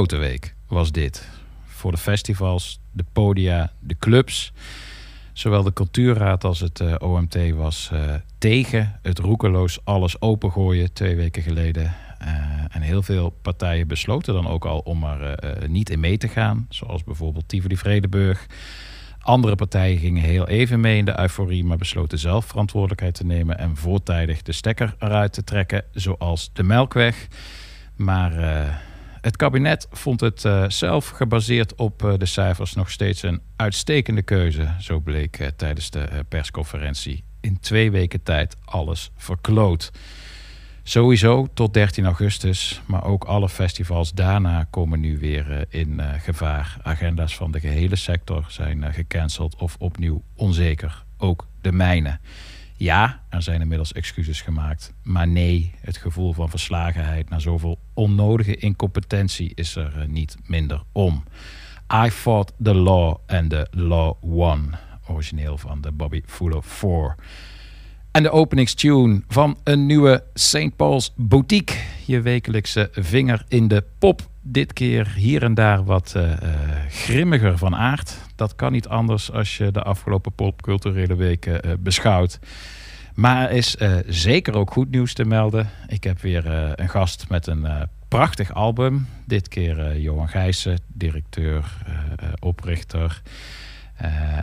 Week was dit. Voor de festivals, de podia, de clubs. Zowel de cultuurraad als het eh, OMT was eh, tegen het roekeloos alles opengooien twee weken geleden. Eh, en heel veel partijen besloten dan ook al om er niet in mee te gaan. Zoals bijvoorbeeld Tivoli Vredenburg. Andere partijen gingen heel even mee in de euforie, maar besloten zelf verantwoordelijkheid te nemen en voortijdig de stekker eruit te trekken, zoals de Melkweg. Maar het kabinet vond het eh, zelf gebaseerd op eh, de cijfers nog steeds een uitstekende keuze. Zo bleek eh, tijdens de persconferentie. In twee weken tijd alles verkloot. Sowieso tot 13 augustus, maar ook alle festivals daarna komen nu weer in gevaar. Agenda's van de gehele sector zijn gecanceld of opnieuw onzeker. Ook de mijne. Ja, er zijn inmiddels excuses gemaakt. Maar nee, het gevoel van verslagenheid na zoveel onnodige incompetentie is er eh, niet minder om. I fought the law and the law won. Origineel van de Bobby Fuller 4. En de openingstune van een nieuwe St. Paul's Boutique. Je wekelijkse vinger in de pop. Dit keer hier en daar wat eh, grimmiger van aard. Dat kan niet anders als je de afgelopen popculturele weken eh, beschouwt. Maar er is eh, zeker ook goed nieuws te melden. Ik heb weer eh, een gast met een prachtig album. Dit keer Johan Gijssen, directeur, oprichter...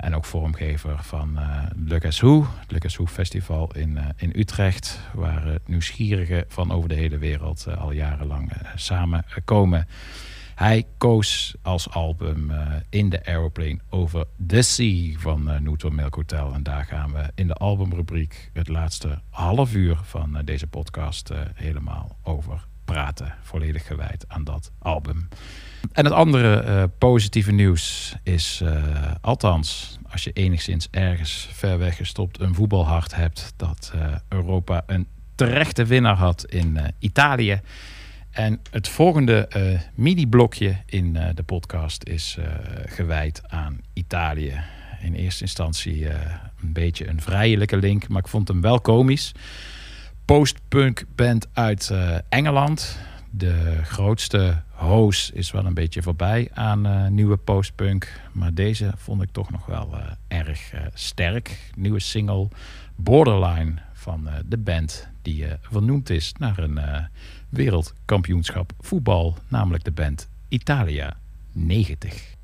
En ook vormgever van Le Guess Who, het Guess Who Festival in, in Utrecht, waar nieuwsgierigen van over de hele wereld al jarenlang eh, samenkomen. Hij koos als album eh, In the Aeroplane Over the Sea van uh, Newton Hotel. En daar gaan we in de albumrubriek het laatste half uur van eh, deze podcast helemaal over praten. Volledig gewijd aan dat album. En het andere positieve nieuws is, althans, als je enigszins ergens ver weg gestopt een voetbalhart hebt, dat Europa een terechte winnaar had in Italië. En het volgende eh, mini-blokje in eh, de podcast is eh, gewijd aan Italië. in eerste instantie een beetje een vrijelijke link, maar ik vond hem wel komisch. Postpunk band uit Engeland. De grootste hoos is wel een beetje voorbij aan nieuwe postpunk. Maar deze vond ik toch nog wel erg sterk. Nieuwe single Borderline van de band die vernoemd is naar een wereldkampioenschap voetbal. Namelijk de band Italia 90.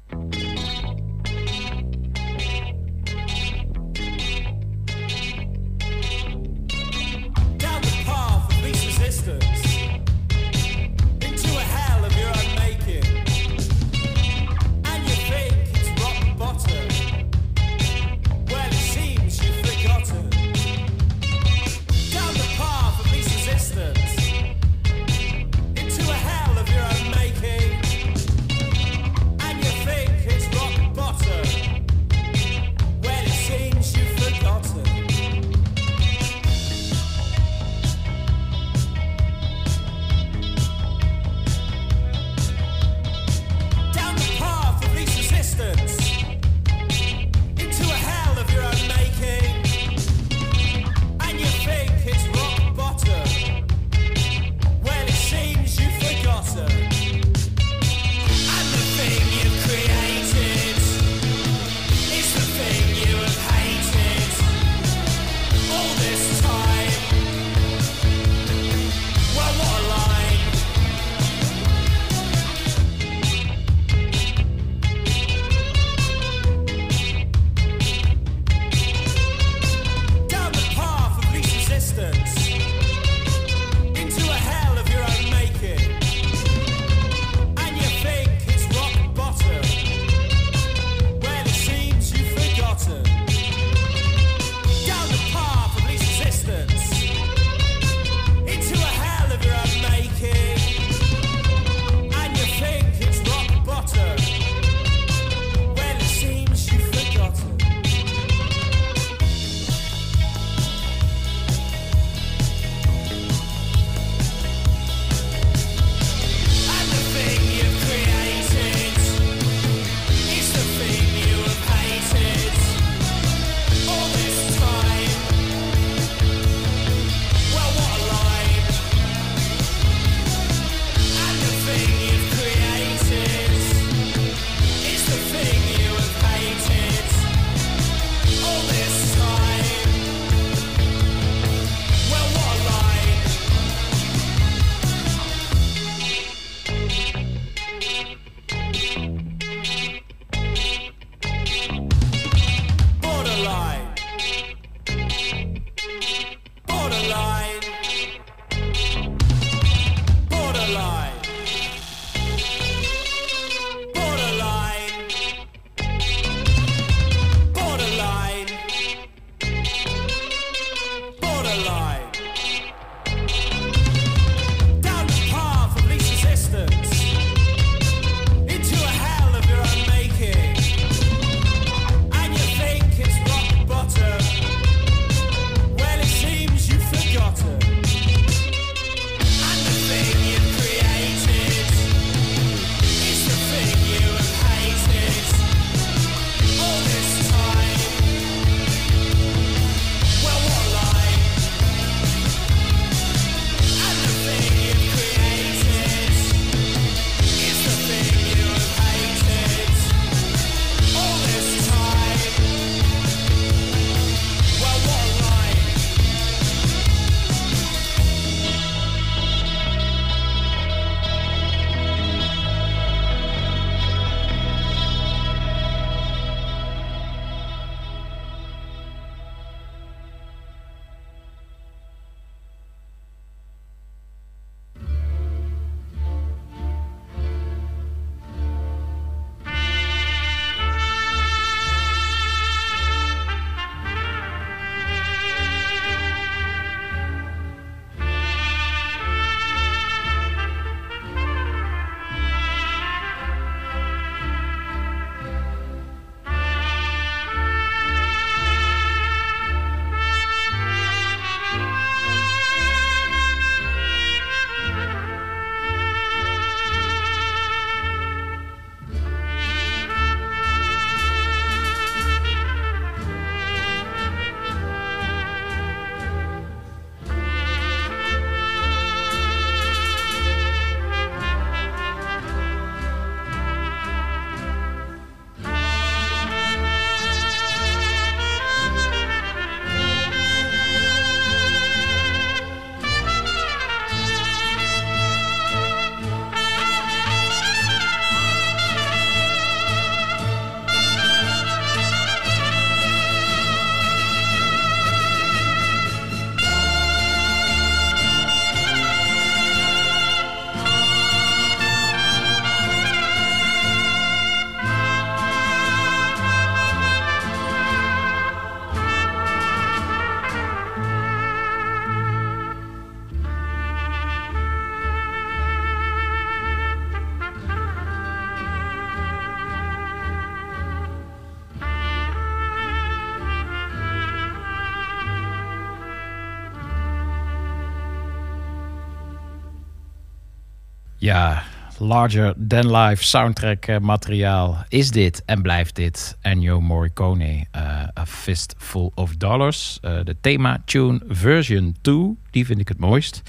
Larger than life soundtrack eh, materiaal is dit en blijft dit. Ennio Morricone, eh, A Fistful of Dollars. Eh, de thema tune version 2, die vind ik het mooist.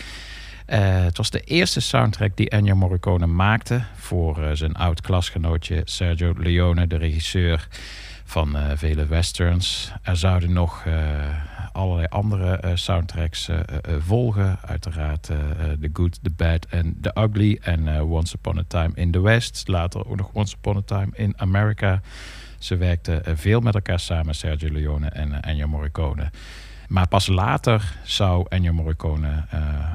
Het was de eerste soundtrack die Ennio Morricone maakte voor zijn oud-klasgenootje Sergio Leone, de regisseur van vele westerns. Er zouden nog allerlei andere eh, soundtracks eh, eh, volgen. Uiteraard The Good, The Bad en The Ugly. En Once Upon a Time in the West. Later ook nog Once Upon a Time in America. Ze werkten veel met elkaar samen, Sergio Leone en Ennio Morricone. Maar pas later zou Ennio Morricone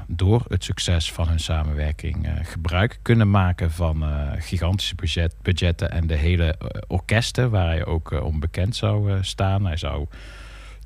door het succes van hun samenwerking gebruik kunnen maken van gigantische budget, budgetten en de hele orkesten waar hij ook onbekend zou staan. Hij zou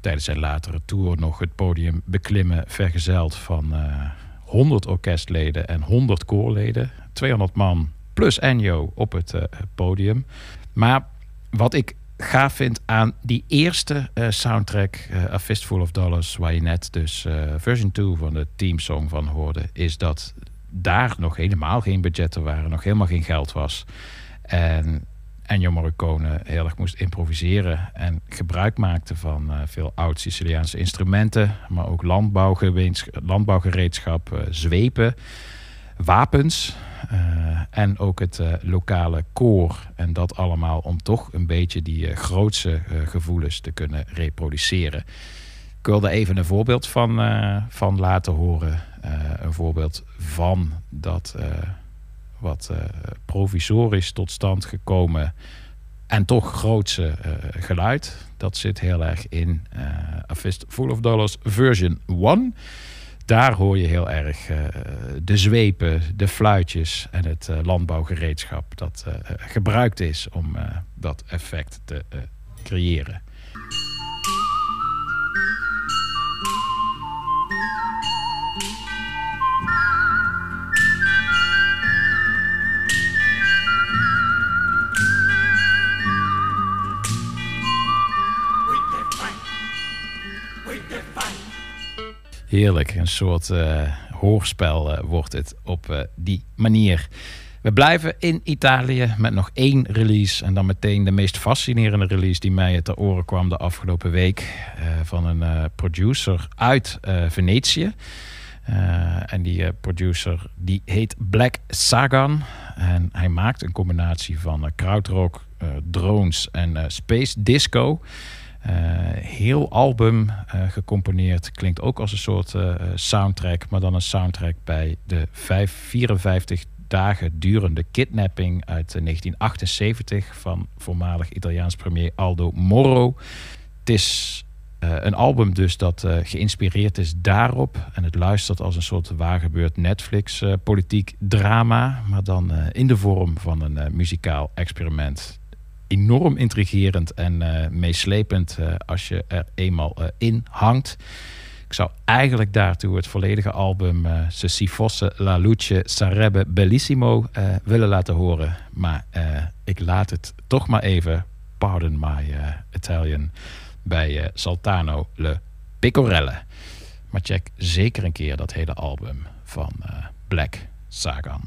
tijdens zijn latere tour nog het podium beklimmen, vergezeld van eh 100 orkestleden en 100 koorleden. 200 man plus Ennio op het eh, podium. Maar wat ik gaaf vind aan die eerste eh, soundtrack, eh, A Fistful of Dollars, waar je net dus eh, version 2 van de teamsong van hoorde, is dat daar nog helemaal geen budgetten waren, nog helemaal geen geld was. En Ennio Morricone heel erg moest improviseren en gebruik maakte van eh, veel oud-Siciliaanse instrumenten, maar ook landbouwgereedschap, eh, zwepen, wapens eh, en ook het lokale koor. En dat allemaal om toch een beetje die grootse gevoelens te kunnen reproduceren. Ik wilde even een voorbeeld van, van laten horen. Een voorbeeld van dat wat eh, provisorisch tot stand gekomen en toch grootse eh, geluid. Dat zit heel erg in eh A Fist Full of Dollars version 1. Daar hoor je heel erg de zwepen, de fluitjes en het landbouwgereedschap dat gebruikt is om dat effect te creëren. Heerlijk, een soort eh, hoorspel eh, wordt het op eh, die manier. We blijven in Italië met nog één release. En dan meteen de meest fascinerende release die mij ter oren kwam de afgelopen week. van een producer uit Venetië. En die producer die heet Black Sagan. En hij maakt een combinatie van krautrock, drones en space disco. Eh, heel album eh, gecomponeerd. Klinkt ook als een soort eh, soundtrack, maar dan een soundtrack bij de vijf- 54 dagen durende kidnapping uit eh, 1978 van voormalig Italiaans premier Aldo Moro. Het is een album dus dat geïnspireerd is daarop. En het luistert als een soort waargebeurd Netflix-politiek drama. Maar dan in de vorm van een muzikaal experiment. Enorm intrigerend en eh, meeslepend eh, als je er eenmaal eh, in hangt. Ik zou eigenlijk daartoe het volledige album si fosse la luce sarebbe bellissimo willen laten horen. Maar ik laat het toch maar even, pardon my Italian, bij Saltano Le Pecorelle. Maar check zeker een keer dat hele album van Black Sagan.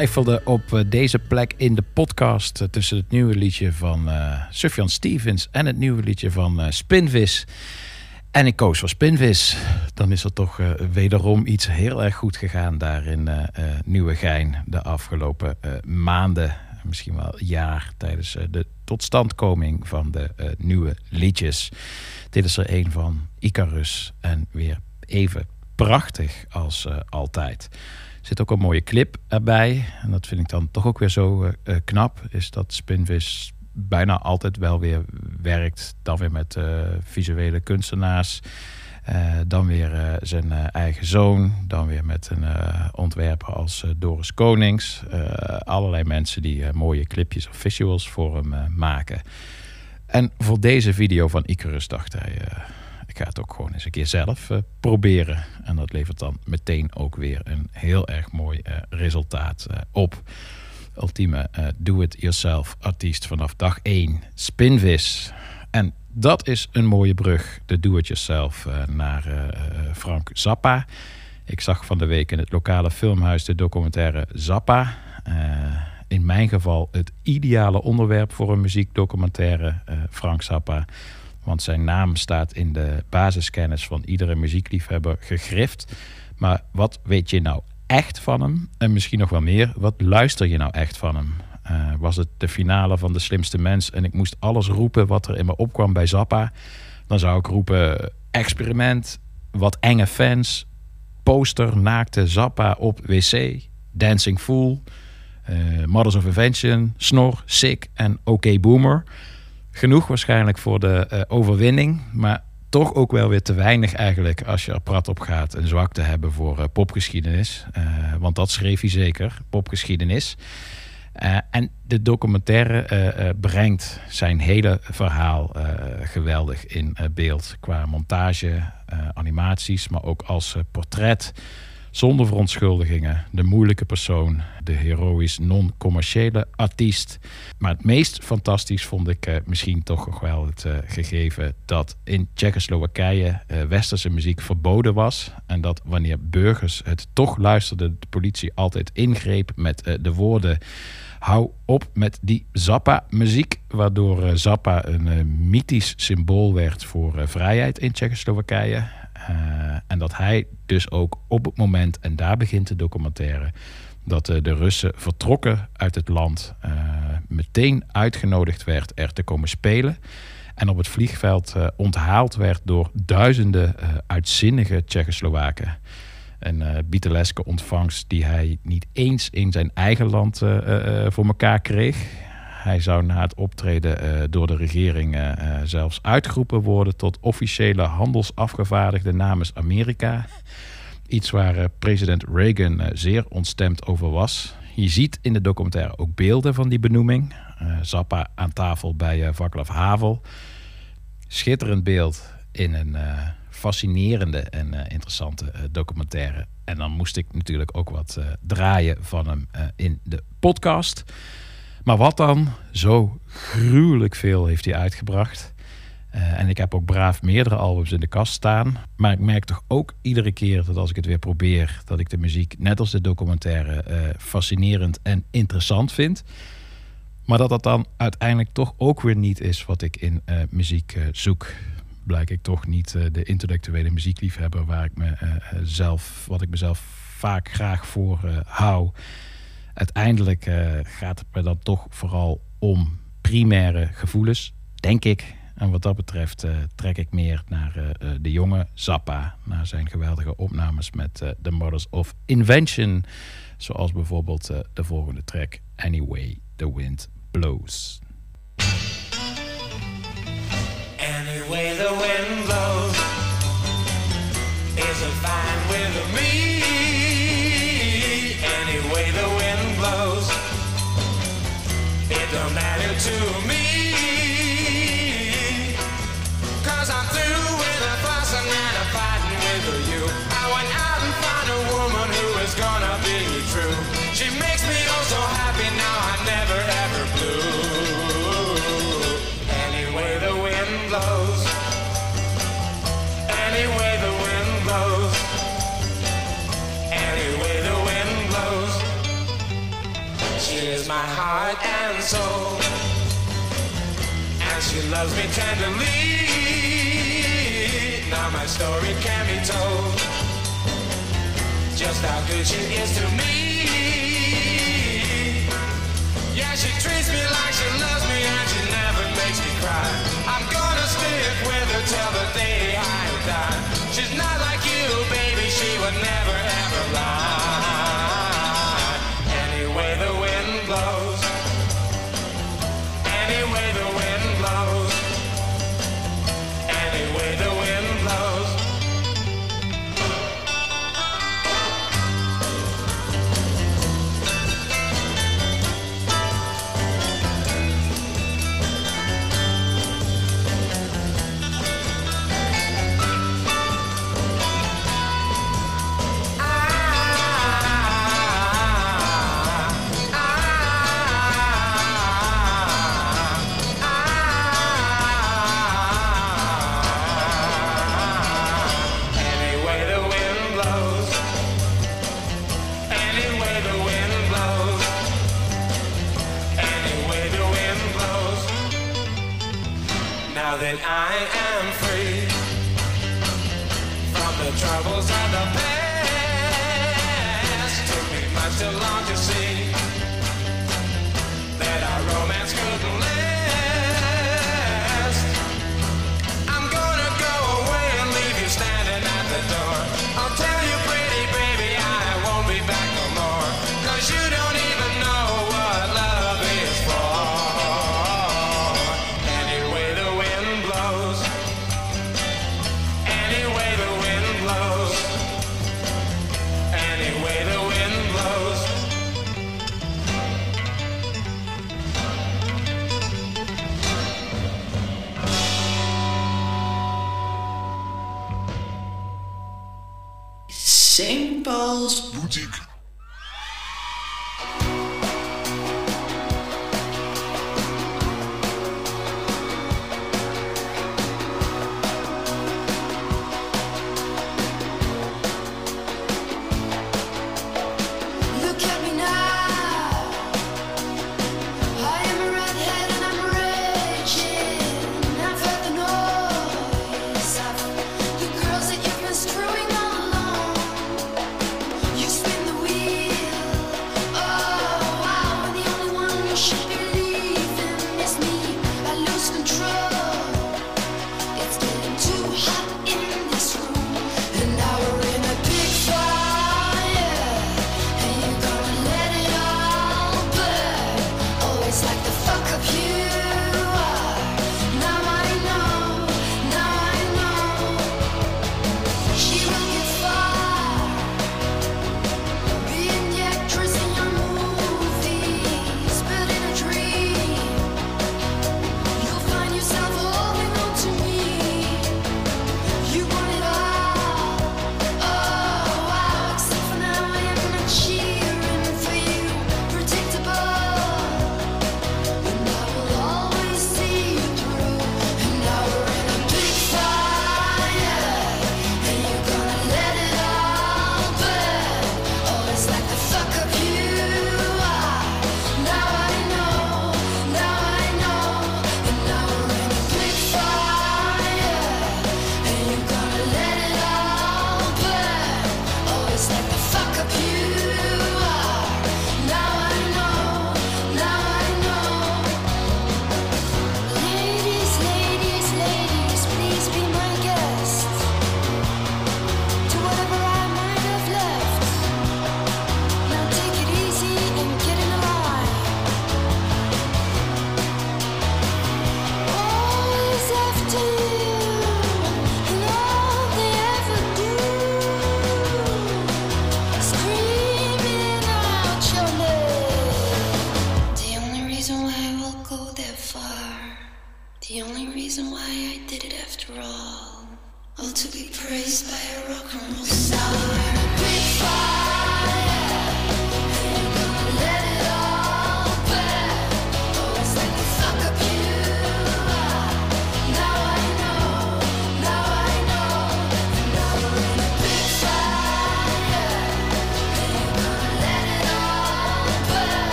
Twijfelde op eh, deze plek in de podcast eh, tussen het nieuwe liedje van eh Sufjan Stevens en het nieuwe liedje van eh, Spinvis. En ik koos voor Spinvis. Dan is er toch wederom iets heel erg goed gegaan daar in eh, Nieuwegein de afgelopen maanden, misschien wel jaar, tijdens de totstandkoming van de nieuwe liedjes. Dit is er een van Icarus en weer even prachtig als altijd. Zit ook een mooie clip erbij. En dat vind ik dan toch ook weer zo eh, eh, knap. Is dat Spinvis bijna altijd wel weer werkt. Dan weer met eh, visuele kunstenaars. Dan weer zijn eigen zoon. Dan weer met een ontwerper als Doris Konings. Allerlei mensen die mooie clipjes of visuals voor hem maken. En voor deze video van Icarus dacht hij... ga het ook gewoon eens een keer zelf eh, proberen. En dat levert dan meteen ook weer een heel erg mooi eh, resultaat eh, op. Ultieme do-it-yourself artiest vanaf dag 1. Spinvis. En dat is een mooie brug, de do-it-yourself, naar Frank Zappa. Ik zag van de week in het lokale filmhuis de documentaire Zappa. In mijn geval het ideale onderwerp voor een muziekdocumentaire, Frank Zappa. Want zijn naam staat in de basiskennis van iedere muziekliefhebber gegrift. Maar wat weet je nou echt van hem? En misschien nog wel meer, wat luister je nou echt van hem? Eh, was het de finale van De Slimste Mens en ik moest alles roepen wat er in me opkwam bij Zappa? Dan zou ik roepen experiment, wat enge fans, poster, naakte Zappa op wc, Dancing Fool, Eh, Mothers of Invention, Snor, Sick en OK Boomer. Genoeg waarschijnlijk voor de eh, overwinning, maar toch ook wel weer te weinig eigenlijk als je er prat op gaat een zwak te hebben voor eh, popgeschiedenis. Eh, want dat schreef hij zeker, popgeschiedenis. En de documentaire brengt zijn hele verhaal geweldig in beeld. Qua montage, animaties, maar ook als portret. Zonder verontschuldigingen. De moeilijke persoon. De heroïs non-commerciële artiest. Maar het meest fantastisch vond ik eh, misschien toch nog wel het eh, gegeven dat in Tsjechoslowakije eh, westerse muziek verboden was. En dat wanneer burgers het toch luisterden, de politie altijd ingreep met de woorden hou op met die Zappa-muziek. Waardoor Zappa een mythisch symbool werd voor vrijheid in Tsjechoslowakije. Eh, en dat hij dus ook op het moment, en daar begint de documentaire, dat eh, de Russen vertrokken uit het land, eh, meteen uitgenodigd werd er te komen spelen. En op het vliegveld onthaald werd door duizenden uitzinnige Tsjechoslowaken. Een Beatleske ontvangst die hij niet eens in zijn eigen land voor elkaar kreeg. Hij zou na het optreden eh, door de regering eh, eh, zelfs uitgeroepen worden tot officiële handelsafgevaardigde namens Amerika. Iets waar president Reagan zeer ontstemd over was. Je ziet in de documentaire ook beelden van die benoeming. Zappa aan tafel bij Vaclav Havel. Schitterend beeld in een fascinerende en interessante documentaire. En dan moest ik natuurlijk ook wat draaien van hem in de podcast. Maar wat dan? Zo gruwelijk veel heeft hij uitgebracht. Eh, en ik heb ook braaf meerdere albums in de kast staan. Maar ik merk toch ook iedere keer dat als ik het weer probeer, dat ik de muziek, net als de documentaire, eh, fascinerend en interessant vind. Maar dat dat dan uiteindelijk toch ook weer niet is wat ik in eh, muziek zoek. Blijk ik toch niet de intellectuele muziekliefhebber waar ik me eh, eh, zelf, wat ik mezelf vaak graag voor hou. Uiteindelijk eh, gaat het me dan toch vooral om primaire gevoelens, denk ik. En wat dat betreft eh, trek ik meer naar eh, de jonge Zappa, naar zijn geweldige opnames met The Mothers of Invention. Zoals bijvoorbeeld de volgende track, Anyway the Wind Blows. Anyway, the wind blows is a my heart and soul. And she loves me tenderly. Now my story can be told. Just how good she is to me. Yeah, she treats me like she loves me and she never makes me cry. I'm gonna stick with her till the day I die. She's not like you, baby, she would never troubles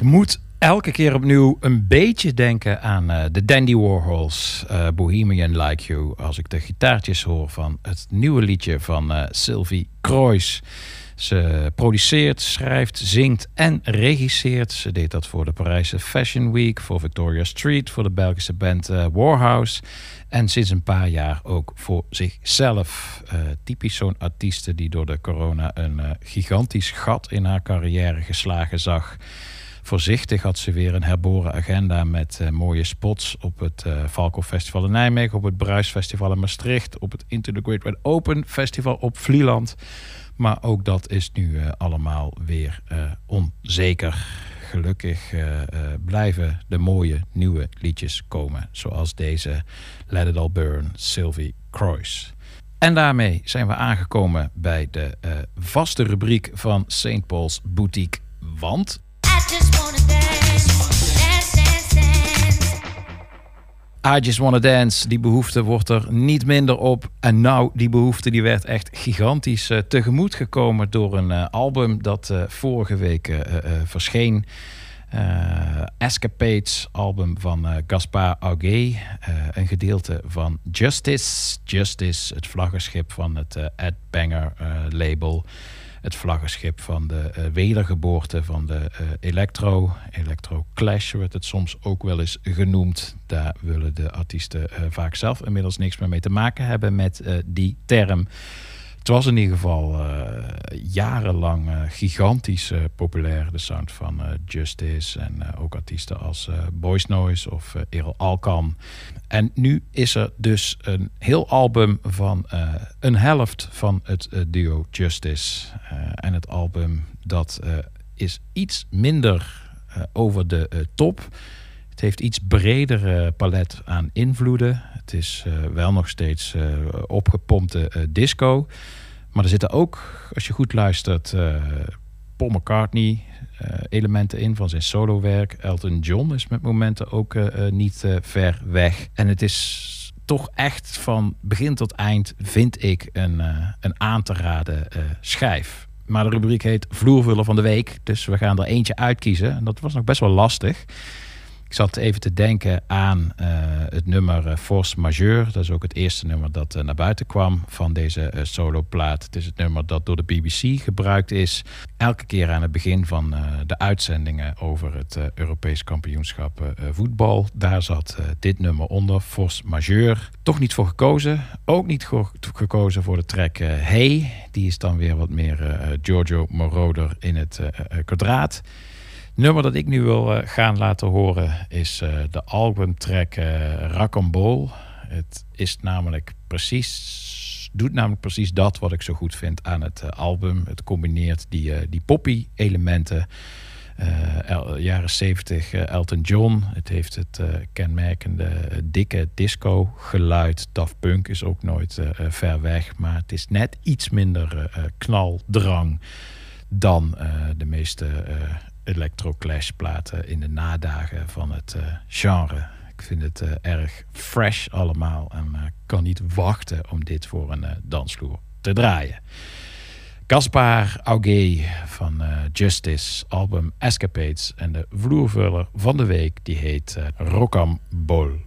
Ik moet elke keer opnieuw een beetje denken aan eh, de Dandy Warhols, eh, Bohemian Like You. Als ik de gitaartjes hoor van het nieuwe liedje van eh, Sylvie Kroijs. Ze produceert, schrijft, zingt en regisseert. Ze deed dat voor de Parijse Fashion Week, voor Victoria Street, voor de Belgische band Warhouse. En sinds een paar jaar ook voor zichzelf. Typisch zo'n artieste die door de corona een gigantisch gat in haar carrière geslagen zag. Voorzichtig had ze weer een herboren agenda met eh, mooie spots op het Falco Festival in Nijmegen, op het Bruis Festival in Maastricht, op het Into the Great Red Open Festival op Vlieland. Maar ook dat is nu eh, allemaal weer onzeker. Gelukkig blijven de mooie nieuwe liedjes komen. Zoals deze Let It All Burn, Sylvie Croix. En daarmee zijn we aangekomen bij de vaste rubriek van St. Paul's Boutique. Want I Just Wanna Dance, die behoefte wordt er niet minder op. En nou, die behoefte die werd echt gigantisch eh, tegemoet gekomen door een eh, album dat eh, vorige week verscheen. Escapades, album van Gaspar Augé. eh, een gedeelte van Justice. Justice, het vlaggenschip van het Ed Banger label. Het vlaggenschip van de eh, wedergeboorte van de eh, Electro. Electro Clash wordt het soms ook wel eens genoemd. Daar willen de artiesten eh, vaak zelf inmiddels niks meer mee te maken hebben met die term. Het was in ieder geval eh, jarenlang eh, gigantisch eh, populair, de sound van Justice. En ook artiesten als Boys Noise of Errol Alkan. En nu is er dus een heel album van een helft van het duo Justice. En het album dat is iets minder over de top. Het heeft iets breder eh, palet aan invloeden. Het is eh, wel nog steeds eh, opgepompte eh, disco. Maar er zitten ook, als je goed luistert, Paul McCartney elementen in van zijn solowerk. Elton John is met momenten ook niet ver weg. En het is toch echt van begin tot eind, vind ik, een, eh, een aan te raden eh, schijf. Maar de rubriek heet Vloervuller van de Week. Dus we gaan er eentje uitkiezen. En dat was nog best wel lastig. Ik zat even te denken aan eh, het nummer eh, Force Majeure. Dat is ook het eerste nummer dat eh, naar buiten kwam van deze soloplaat. Het is het nummer dat door de BBC gebruikt is. Elke keer aan het begin van de uitzendingen over het Europees kampioenschap voetbal. Daar zat dit nummer onder, Force Majeure. Toch niet voor gekozen. Ook niet gekozen voor de track Hey. Die is dan weer wat meer Giorgio Moroder in het kwadraat. Nummer dat ik nu wil eh, gaan laten horen is eh, de albumtrack eh Racambole. Het is namelijk precies, doet namelijk precies dat wat ik zo goed vind aan het album. Het combineert die, die poppy elementen. el- jaren 70 eh, Elton John. Het heeft het kenmerkende dikke disco geluid. Daft Punk is ook nooit ver weg. Maar het is net iets minder knaldrang dan de meeste electro-clash platen in de nadagen van het eh, genre. Ik vind het eh, erg fresh allemaal en eh, kan niet wachten om dit voor een dansvloer te draaien. Gaspar Augé van Justice, album Escapades en de vloervuller van de week die heet Rocambole.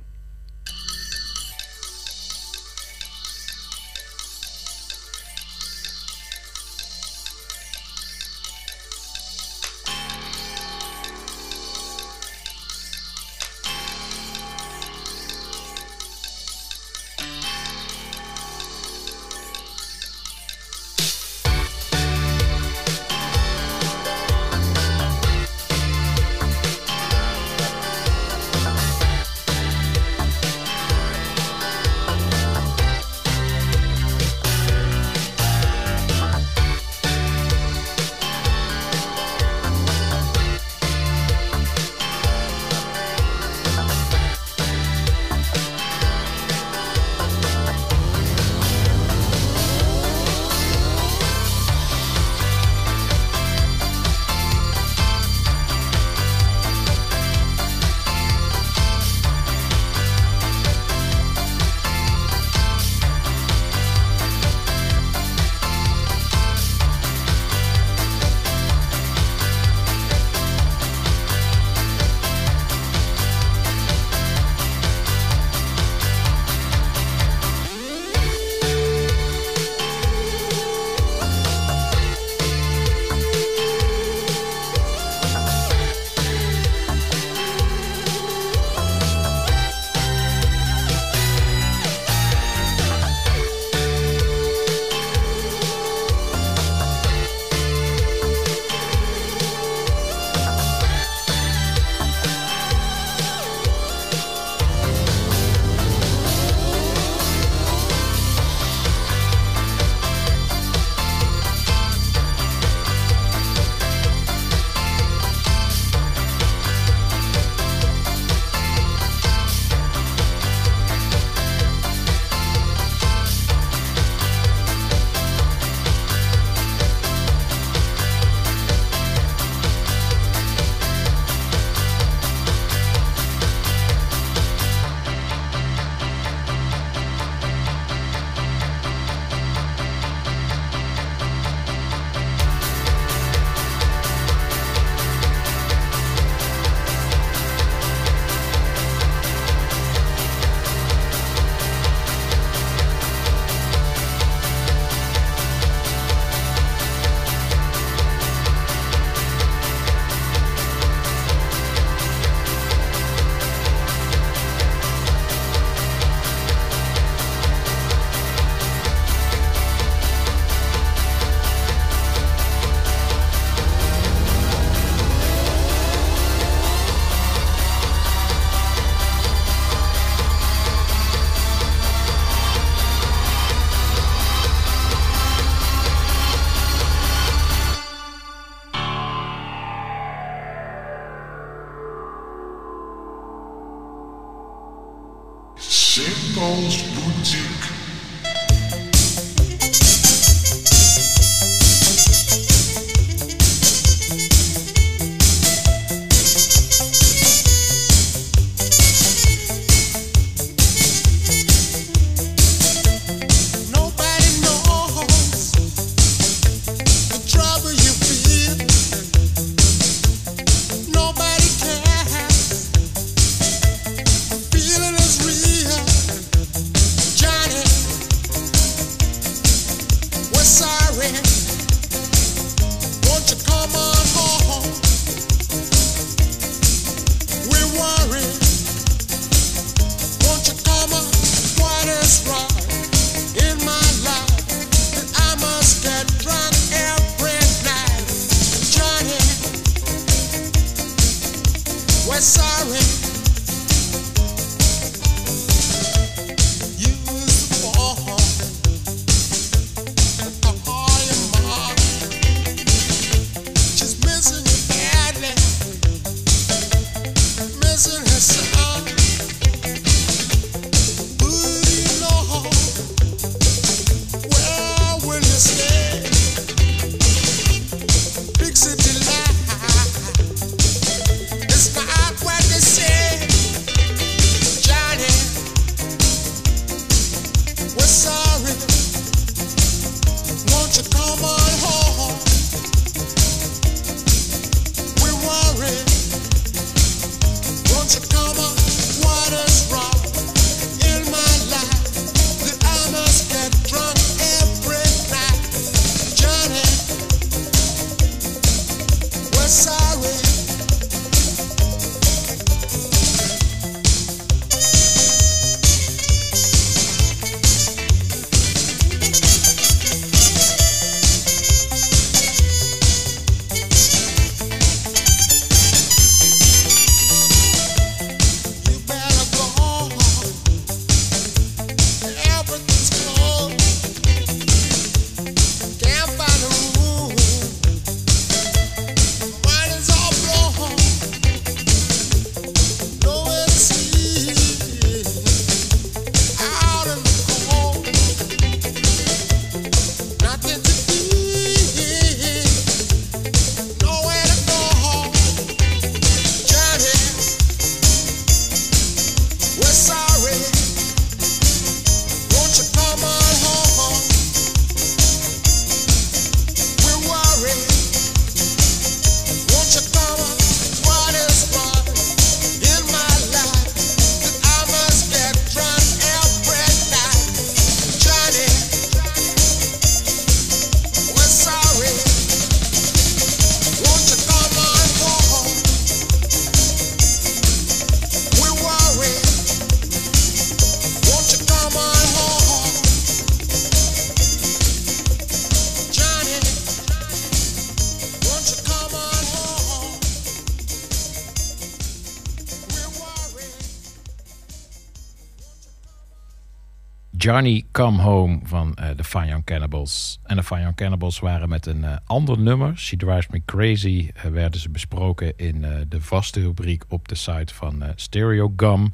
Johnny Come Home van eh, de Fine Young Cannibals. En de Fine Young Cannibals waren met een eh, ander nummer, She Drives Me Crazy, eh, werden ze besproken in de vaste rubriek op de site van Stereo Gum.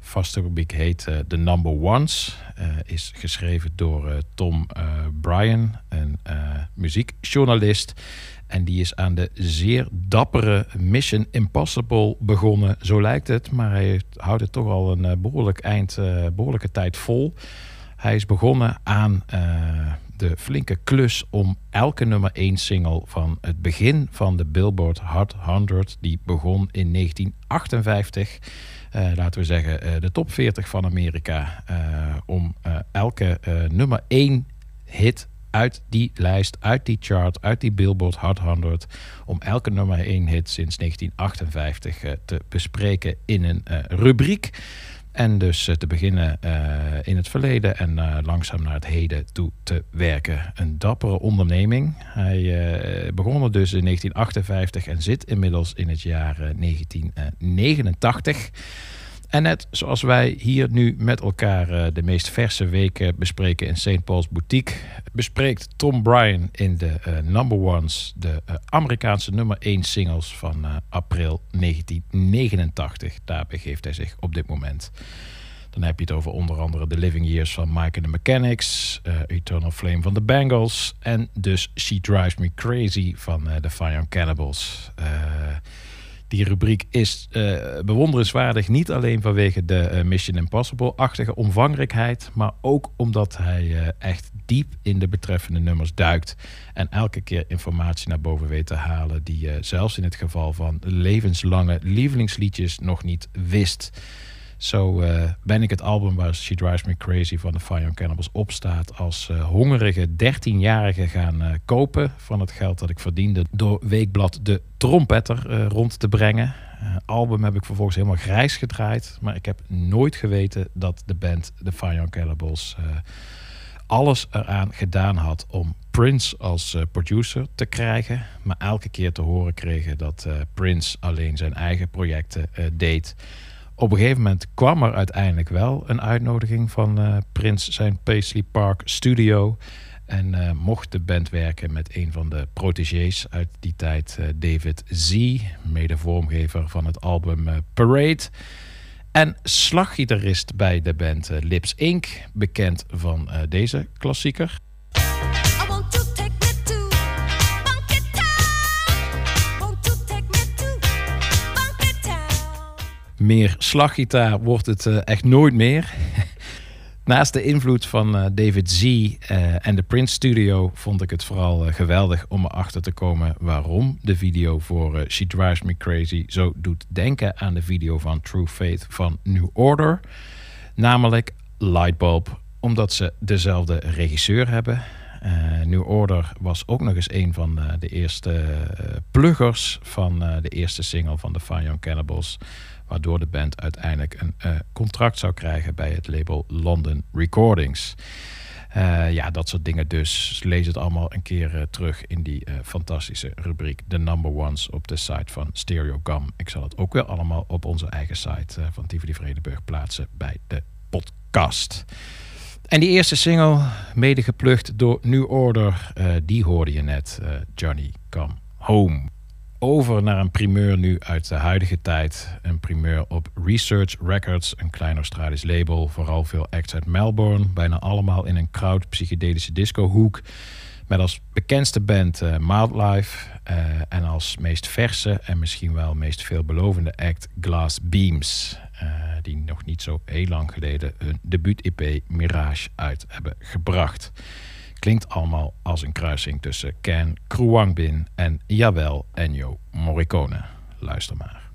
Vaste rubriek heet The Number Ones. Is geschreven door Tom Bryan, een muziekjournalist. En die is aan de zeer dappere Mission Impossible begonnen. Zo lijkt het, maar hij heeft- houdt het toch al een eh, behoorlijk eind, eh, behoorlijke tijd vol. Hij is begonnen aan eh, de flinke klus om elke nummer 1 single van het begin van de Billboard Hot 100, die begon in 1958, eh, laten we zeggen de top 40 van Amerika, om elke nummer 1 hit uit die lijst, uit die chart, uit die Billboard Hot 100, om elke nummer 1 hit sinds 1958 eh, te bespreken in een eh, rubriek. En dus eh, te beginnen in het verleden en langzaam naar het heden toe te werken. Een dappere onderneming. Hij eh, begon er dus in 1958 en zit inmiddels in het jaar eh, 1989. En net zoals wij hier nu met elkaar eh, de meest verse weken bespreken in St. Paul's Boutique, bespreekt Tom Bryan in de eh, Number Ones de eh, Amerikaanse nummer 1 singles van april 1989. Daar begeeft hij zich op dit moment. Dan heb je het over onder andere The Living Years van Mike and the Mechanics, Eternal Flame van de Bangles en dus She Drives Me Crazy van de Fire Cannibals. Die rubriek is eh, bewonderenswaardig niet alleen vanwege de eh, Mission Impossible-achtige omvangrijkheid, maar ook omdat hij eh, echt diep in de betreffende nummers duikt en elke keer informatie naar boven weet te halen die je zelfs in het geval van levenslange lievelingsliedjes nog niet wist. Zo eh, ben ik het album waar She Drives Me Crazy van de Fire Young Cannibals op staat als eh, hongerige 13-jarige gaan eh, kopen van het geld dat ik verdiende door weekblad De Trompetter rond te brengen. Album heb ik vervolgens helemaal grijs gedraaid, maar ik heb nooit geweten dat de band de Fire Young Cannibals alles eraan gedaan had om Prince als producer te krijgen, maar elke keer te horen kregen dat Prince alleen zijn eigen projecten deed. Op een gegeven moment kwam er uiteindelijk wel een uitnodiging van eh Prince zijn Paisley Park studio. En eh, mocht de band werken met een van de protégés uit die tijd, eh, David Z, mede vormgever van het album Parade. En slaggitarist bij de band Lips Inc., bekend van deze klassieker. Meer slaggitaar wordt het eh, echt nooit meer. Naast de invloed van eh, David Z eh, en de Prince Studio vond ik het vooral geweldig om erachter te komen waarom de video voor She Drives Me Crazy zo doet denken aan de video van True Faith van New Order. Namelijk Lightbulb, omdat ze dezelfde regisseur hebben. New Order was ook nog eens een van de eerste pluggers van de eerste single van de Fire Young Cannibals. Waardoor de band uiteindelijk een eh, contract zou krijgen bij het label London Recordings. Eh, ja, dat soort dingen dus. Lees het allemaal een keer eh, terug in die fantastische rubriek The Number Ones op de site van Stereo Gum. Ik zal het ook weer allemaal op onze eigen site van Tivoli Vredenburg plaatsen bij de podcast. En die eerste single, mede geplukt door New Order, die hoorde je net, Johnny Come Home. Over naar een primeur nu uit de huidige tijd. Een primeur op Research Records, een klein Australisch label. Vooral veel acts uit Melbourne. Bijna allemaal in een crowd psychedelische discohoek. Met als bekendste band eh Mildlife. eh, en als meest verse en misschien wel meest veelbelovende act Glass Beams. eh, die nog niet zo heel lang geleden hun debuut-EP Mirage uit hebben gebracht. Klinkt allemaal als een kruising tussen Ken Kruwangbin en jawel Ennio Morricone. Luister maar.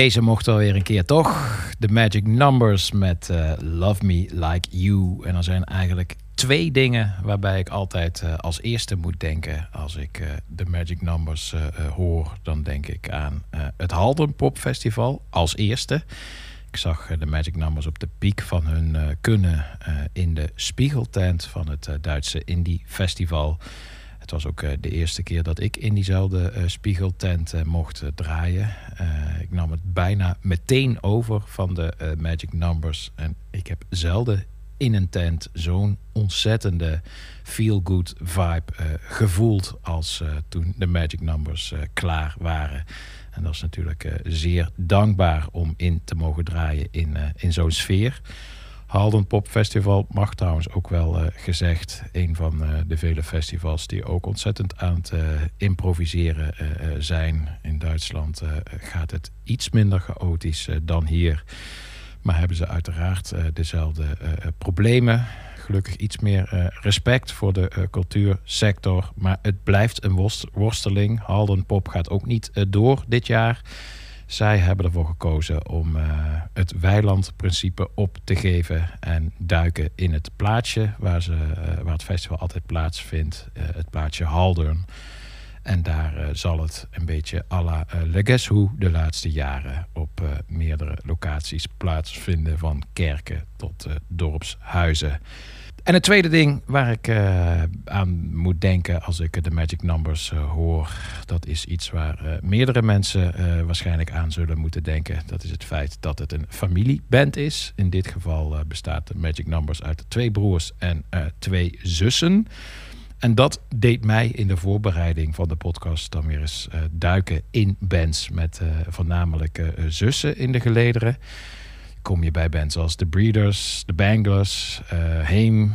Deze mocht alweer een keer toch. De Magic Numbers met eh, Love Me Like You. En er zijn eigenlijk twee dingen waarbij ik altijd eh, als eerste moet denken. Als ik eh, de Magic Numbers hoor, dan denk ik aan het Halden Pop Festival als eerste. Ik zag de Magic Numbers op de piek van hun kunnen in de Spiegeltent van het Duitse Indie Festival. Het was ook eh, de eerste keer dat ik in diezelfde eh, spiegeltent eh, mocht draaien. Ik nam het bijna meteen over van de Magic Numbers. En ik heb zelden in een tent zo'n ontzettende feel-good vibe gevoeld als toen de Magic Numbers klaar waren. En dat is natuurlijk zeer dankbaar om in te mogen draaien in, in zo'n sfeer. Halden Pop Festival mag trouwens ook wel eh, gezegd. Een van eh, de vele festivals die ook ontzettend aan het eh, improviseren zijn. In Duitsland gaat het iets minder chaotisch dan hier. Maar hebben ze uiteraard dezelfde problemen. Gelukkig iets meer respect voor de cultuursector. Maar het blijft een worst- worsteling. Halden Pop gaat ook niet door dit jaar. Zij hebben ervoor gekozen om eh, het weilandprincipe op te geven en duiken in het plaatsje waar, ze, eh, waar het festival altijd plaatsvindt, eh, het plaatsje Haldern. En daar zal het een beetje à la de laatste jaren op meerdere locaties plaatsvinden, van kerken tot dorpshuizen. En het tweede ding waar ik eh, aan moet denken als ik de Magic Numbers eh, hoor, dat is iets waar eh, meerdere mensen waarschijnlijk aan zullen moeten denken. Dat is het feit dat het een familieband is. In dit geval bestaat de Magic Numbers uit twee broers en twee zussen. En dat deed mij in de voorbereiding van de podcast dan weer eens duiken in bands met voornamelijk zussen in de gelederen kom je bij bands als The Breeders, The Banglers, eh Heem,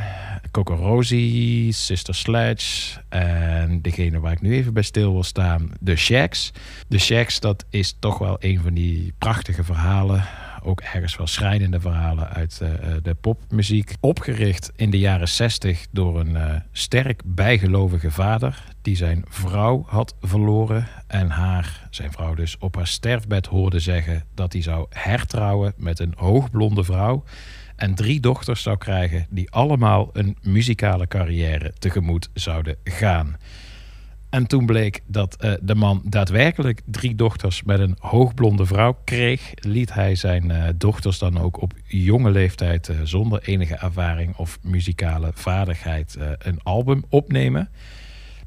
Coco Rosie, Sister Sledge en degene waar ik nu even bij stil wil staan, The Shacks. The Shacks, dat is toch wel een van die prachtige verhalen, ook ergens wel schrijnende verhalen uit eh, eh, de popmuziek. Opgericht in de jaren 60 door een sterk bijgelovige vader die zijn vrouw had verloren en haar, zijn vrouw dus, op haar sterfbed hoorde zeggen dat hij zou hertrouwen met een hoogblonde vrouw en drie dochters zou krijgen die allemaal een muzikale carrière tegemoet zouden gaan. En toen bleek dat eh, de man daadwerkelijk drie dochters met een hoogblonde vrouw kreeg, liet hij zijn eh, dochters dan ook op jonge leeftijd eh, zonder enige ervaring of muzikale vaardigheid een album opnemen.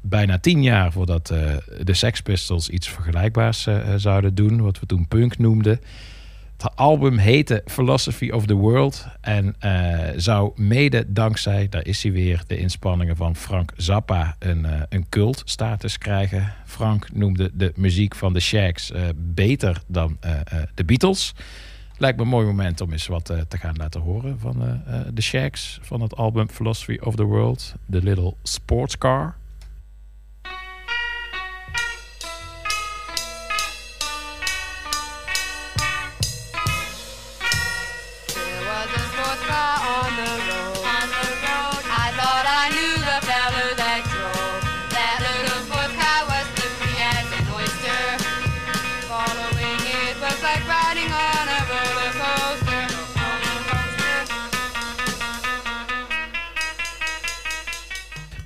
Bijna tien jaar voordat eh, de Sex Pistols iets vergelijkbaars eh, zouden doen, wat we toen punk noemden. Het album heette Philosophy of the World en eh, zou mede dankzij, daar is hij weer, de inspanningen van Frank Zappa een, eh, een cultstatus krijgen. Frank noemde de muziek van de Shaggs eh, beter dan eh, eh, de Beatles. Lijkt me een mooi moment om eens wat eh, te gaan laten horen van eh, eh, de Shaggs van het album Philosophy of the World, The Little Sports Car.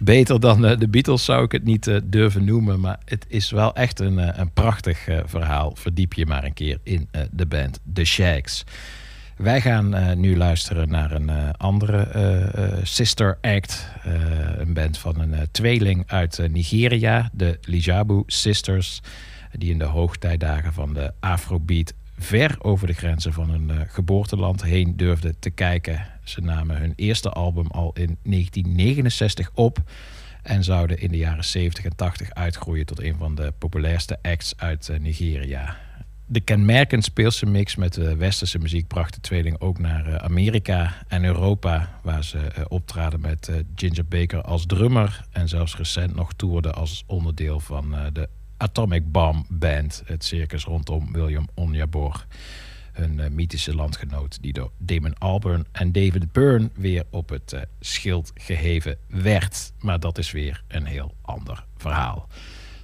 Beter dan eh, de Beatles zou ik het niet eh, durven noemen. Maar het is wel echt een, eh, een prachtig verhaal. Verdiep je maar een keer in de band The Shags. Wij gaan nu luisteren naar een andere sister act. Een band van een tweeling uit Nigeria. De Lijabu Sisters. Die in de hoogtijdagen van de Afrobeat ver over de grenzen van hun geboorteland heen durfden te kijken. Ze namen hun eerste album al in 1969 op en zouden in de jaren 70 en 80 uitgroeien tot een van de populairste acts uit eh, Nigeria. De kenmerkend speelse mix met de westerse muziek bracht de tweeling ook naar eh, Amerika en Europa, waar ze eh, optraden met eh, Ginger Baker als drummer en zelfs recent nog toerden als onderdeel van eh, de Atomic Bomb Band, het circus rondom William Onyeabor. Hun eh, mythische landgenoot die door Damon Albarn en David Byrne weer op het eh, schild geheven werd. Maar dat is weer een heel ander verhaal.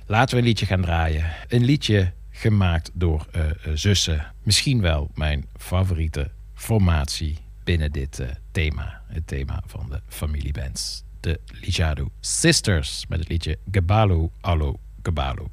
Laten we een liedje gaan draaien. Een liedje gemaakt door eh, zussen. Misschien wel mijn favoriete formatie binnen dit thema. Het thema van de familiebands. De Lijadu Sisters met het liedje Gebalu Allo Gebalu.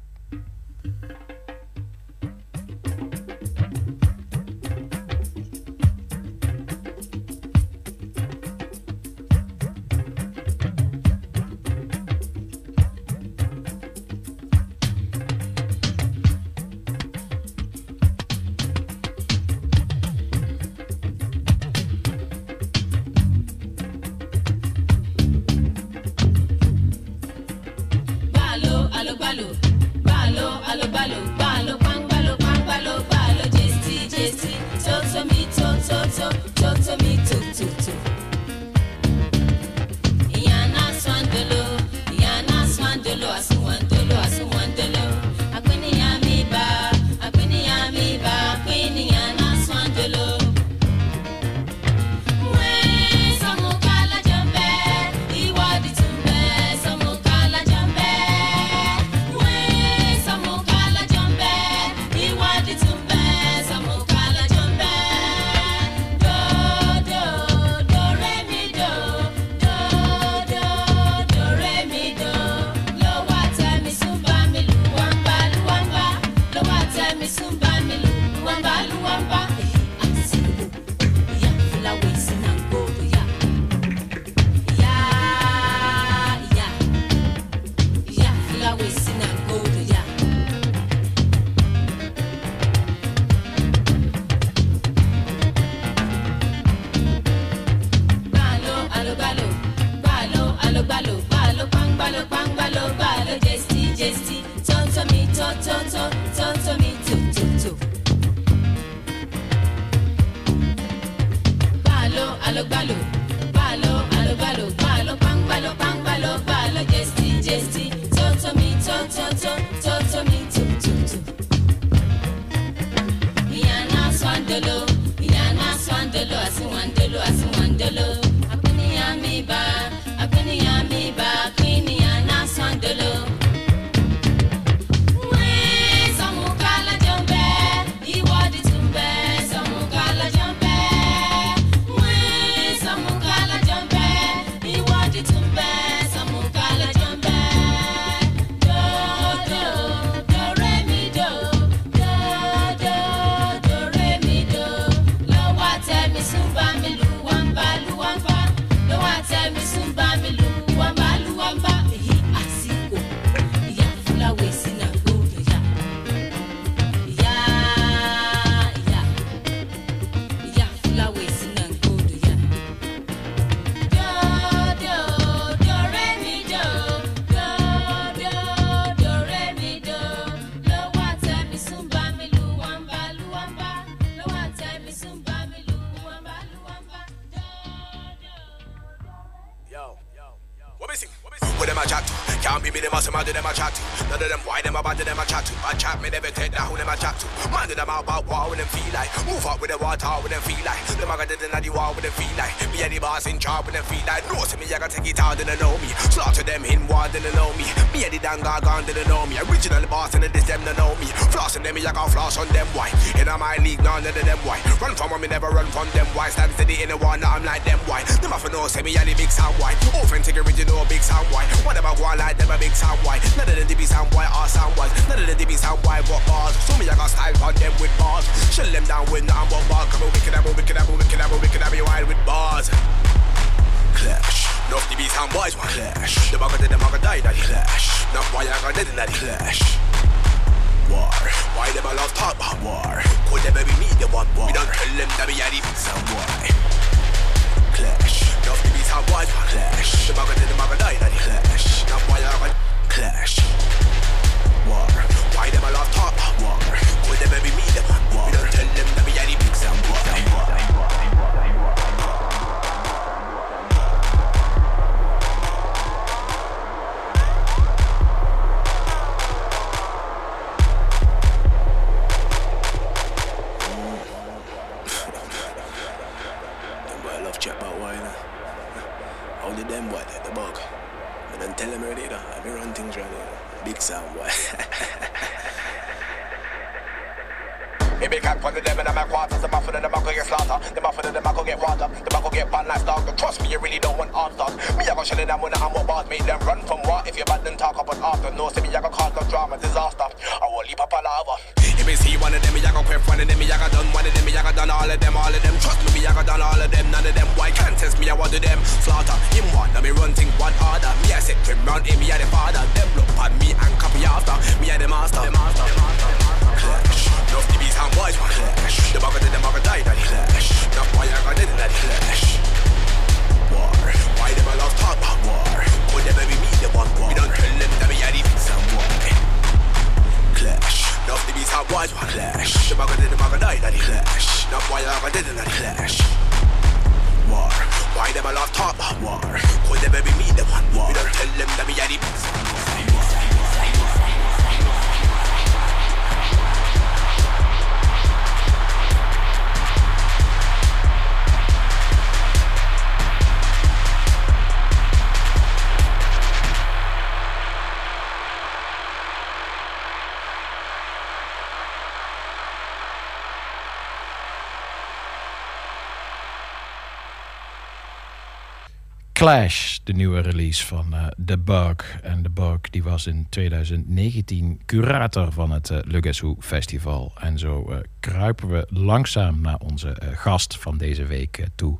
Clash, de nieuwe release van uh, The Bug. En The Bug die was in 2019 curator van het uh, Festival. En zo eh, kruipen we langzaam naar onze gast van deze week toe,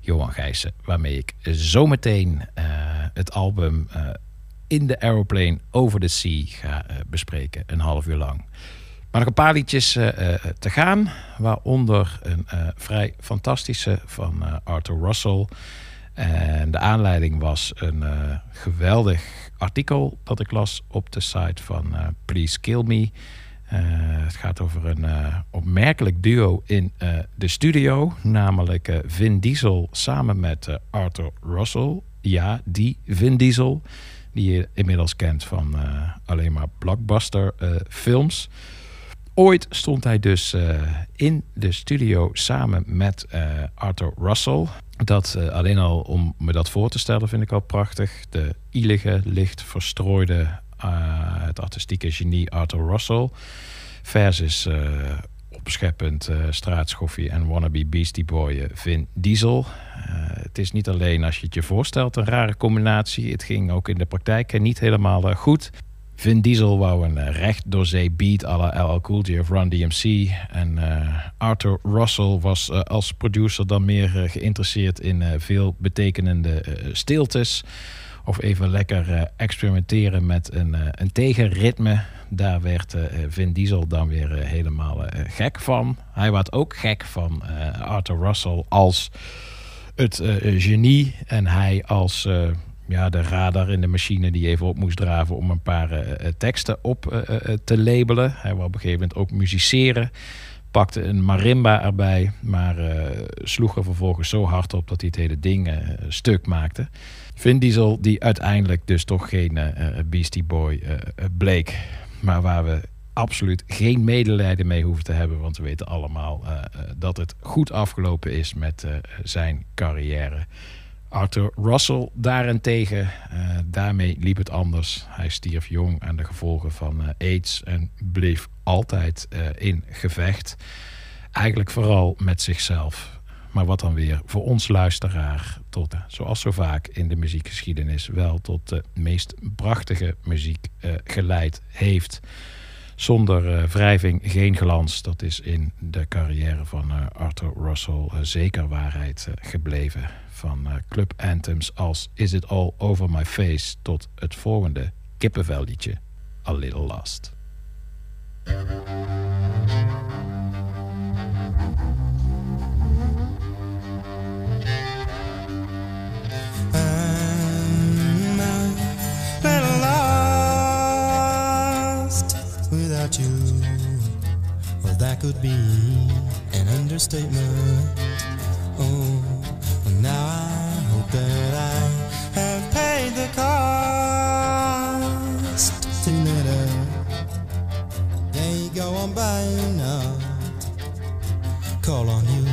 Johan Gijssen. Waarmee ik zometeen het album In the Aeroplane Over the Sea ga bespreken, een half uur lang. Maar nog een paar liedjes te gaan, waaronder een vrij fantastische van Arthur Russell. En de aanleiding was een eh, geweldig artikel dat ik las op de site van eh, Please Kill Me. Eh, het gaat over een opmerkelijk duo in de studio, namelijk Vin Diesel samen met Arthur Russell. Ja, die Vin Diesel, die je inmiddels kent van alleen maar blockbuster films. Ooit stond hij dus in de studio samen met Arthur Russell. Dat eh, alleen al om me dat voor te stellen vind ik al prachtig. De ilige, licht verstrooide, eh, het artistieke genie Arthur Russell. Versus uh, opscheppend straatschoffie en wannabe beastieboyen Vin Diesel. het is niet alleen als je het je voorstelt een rare combinatie. Het ging ook in de praktijk niet helemaal goed. Vin Diesel wou een eh, recht door zee beat à la LL Cool J of Run DMC. En eh, Arthur Russell was eh, als producer dan meer geïnteresseerd in veel betekenende stiltes. Of even lekker experimenteren met een, een tegenritme. Daar werd Vin Diesel dan weer helemaal gek van. Hij was ook gek van Arthur Russell als het genie. En hij als ja, de radar in de machine die even op moest draven om een paar eh, eh, teksten op eh, te labelen. Hij wou op een gegeven moment ook musiceren. Pakte een marimba erbij, maar sloeg er vervolgens zo hard op dat hij het hele ding stuk maakte. Vin Diesel, die uiteindelijk dus toch geen Beastie Boy bleek. Maar waar we absoluut geen medelijden mee hoeven te hebben. Want we weten allemaal dat het goed afgelopen is met zijn carrière. Arthur Russell daarentegen, eh, daarmee liep het anders. Hij stierf jong aan de gevolgen van eh, AIDS en bleef altijd eh, in gevecht. Eigenlijk vooral met zichzelf. Maar wat dan weer voor ons luisteraar tot, zoals zo vaak in de muziekgeschiedenis, wel tot de meest prachtige muziek geleid heeft. Zonder wrijving geen glans. Dat is in de carrière van Arthur Russell zeker waarheid gebleven. Van eh, club anthems als Is It All Over My Face tot het volgende kippenvelliedje A Little lost without you. Well, that could be an understatement. That I have paid the cost to let a day go on by now call on you.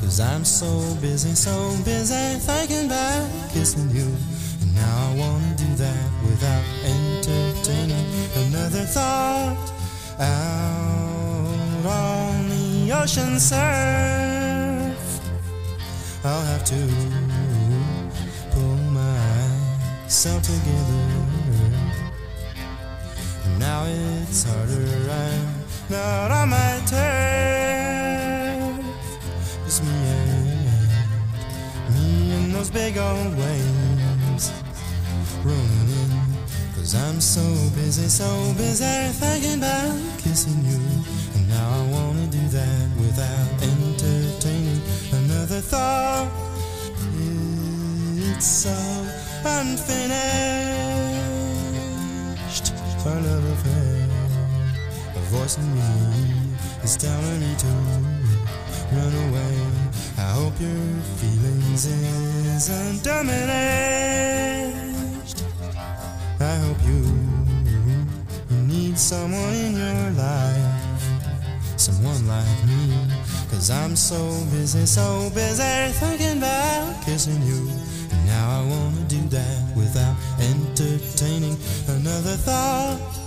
Cause I'm so busy, so busy thinking about kissing you. And now I wanna do that without entertaining another thought. Out on the ocean surf, I'll have to myself together. Now it's harder, I'm not on my turf. It's me and me and those big old waves rolling in. Cause I'm so busy, so busy thinking about kissing you. And now I wanna do that without entertaining another thought. It's so unfinished. Our love affair. A voice in me is telling me to run away. I hope your feelings isn't. I hope you, you need someone in your life, someone like me. Cause I'm so busy, so busy thinking about kissing you. Entertaining another thought.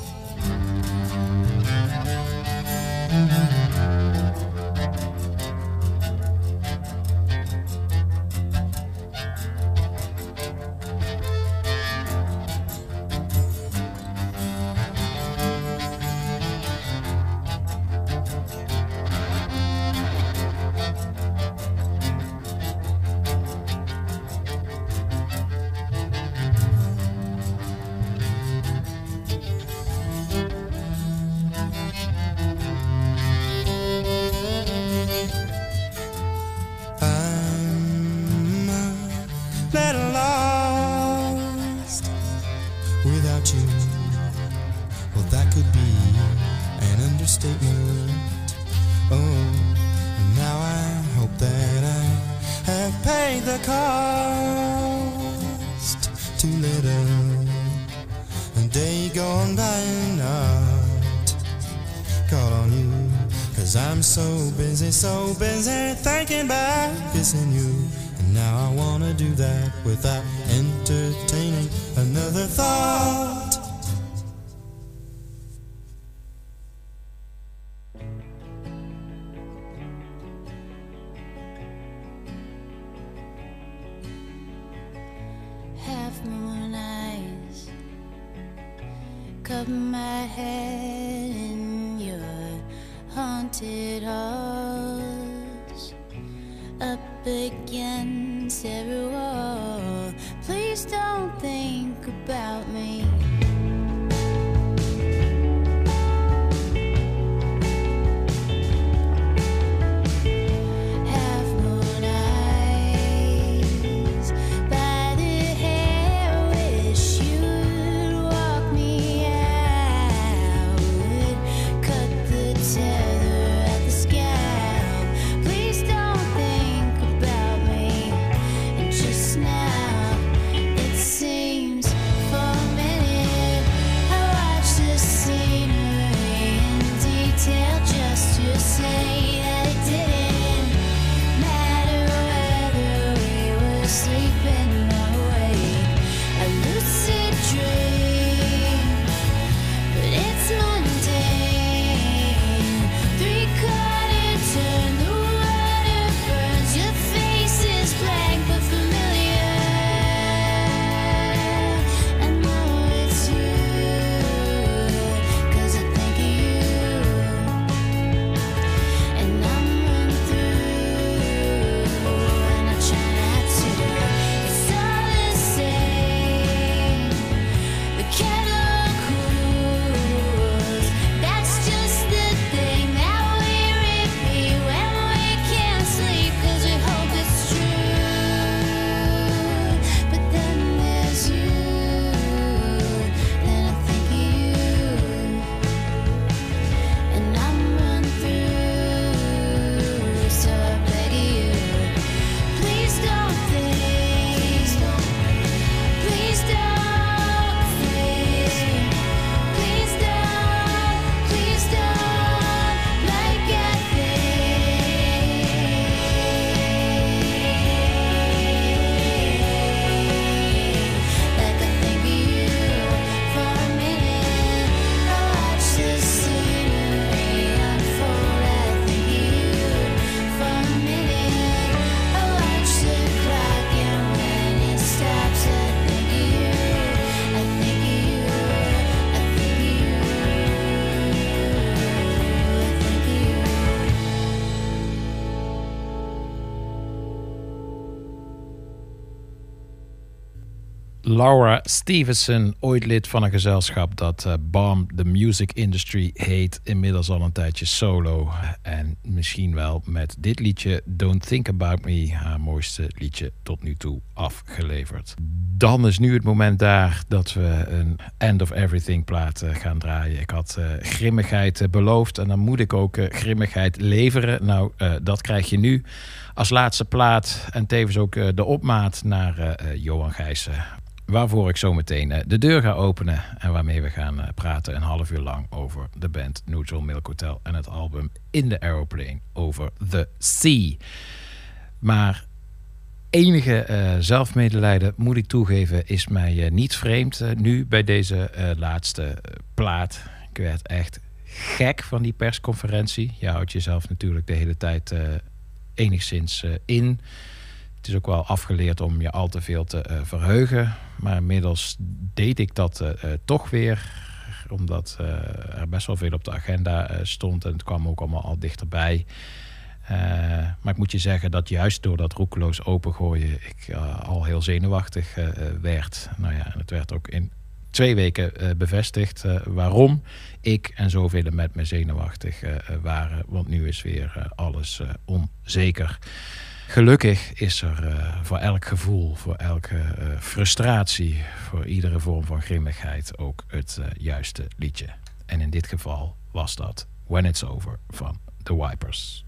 So busy thinking about kissing you. And now I wanna do that without Laura Stevenson, ooit lid van een gezelschap dat eh, Bomb the Music Industry heet. Inmiddels al een tijdje solo. En misschien wel met dit liedje Don't Think About Me, haar mooiste liedje tot nu toe afgeleverd. Dan is nu het moment daar dat we een End of Everything plaat eh, gaan draaien. Ik had eh, grimmigheid beloofd en dan moet ik ook grimmigheid leveren. Nou, dat krijg je nu als laatste plaat en tevens ook de opmaat naar Johan Gijssen. Waarvoor ik zo meteen eh, de deur ga openen en waarmee we gaan eh, praten een half uur lang over de band Neutral Milk Hotel en het album In the Aeroplane over The Sea. Maar enige eh, zelfmedelijden, moet ik toegeven, is mij niet vreemd nu bij deze laatste plaat. Ik werd echt gek van die persconferentie. Je houdt jezelf natuurlijk de hele tijd enigszins in. Het is ook wel afgeleerd om je al te veel te verheugen. Maar inmiddels deed ik dat eh, eh, toch weer. Omdat eh, er best wel veel op de agenda stond. En het kwam ook allemaal al dichterbij. Maar ik moet je zeggen dat juist door dat roekeloos opengooien... ik al heel zenuwachtig werd. Nou ja, het werd ook in twee weken bevestigd waarom ik en zoveel met me zenuwachtig waren. Want nu is weer alles onzeker. Gelukkig is er eh, voor elk gevoel, voor elke eh, frustratie, voor iedere vorm van grimmigheid ook het eh, juiste liedje. En in dit geval was dat When It's Over van The Wipers.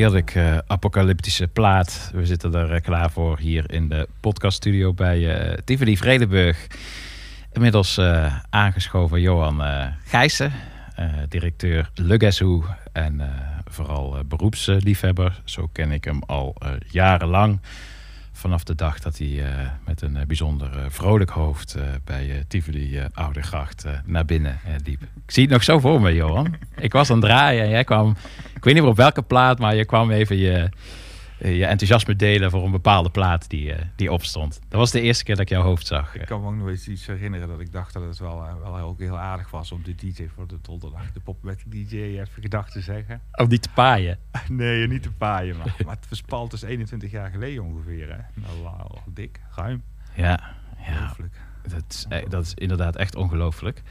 Heerlijk eh, apocalyptische plaat. We zitten er eh, klaar voor hier in de podcaststudio bij eh Tivoli Vredenburg. Inmiddels aangeschoven Johan Gijssen, directeur Who en vooral beroepsliefhebber. Zo ken ik hem al jarenlang. Vanaf de dag dat hij met een bijzonder vrolijk hoofd bij Tivoli Oudegracht naar binnen liep. Ik zie het nog zo voor me, Johan. ik was aan het draaien en jij kwam, ik weet niet meer op welke plaat, maar je kwam even je, eh, je enthousiasme delen voor een bepaalde plaat die, eh, die opstond. Dat was de eerste keer dat ik jouw hoofd zag. Ik kan me ook nog eens iets herinneren dat ik dacht dat het wel, eh, wel heel, heel aardig was om de DJ voor de donderdag, de pop met DJ even gedacht te zeggen. Om die te paaien. Nee, niet te paaien, maar, maar het verspalt is 21 jaar geleden ongeveer. Hè? Nou, al dik, ruim. Ja, ja Ongelooflijk. dat, is, eh, dat is inderdaad echt ongelooflijk.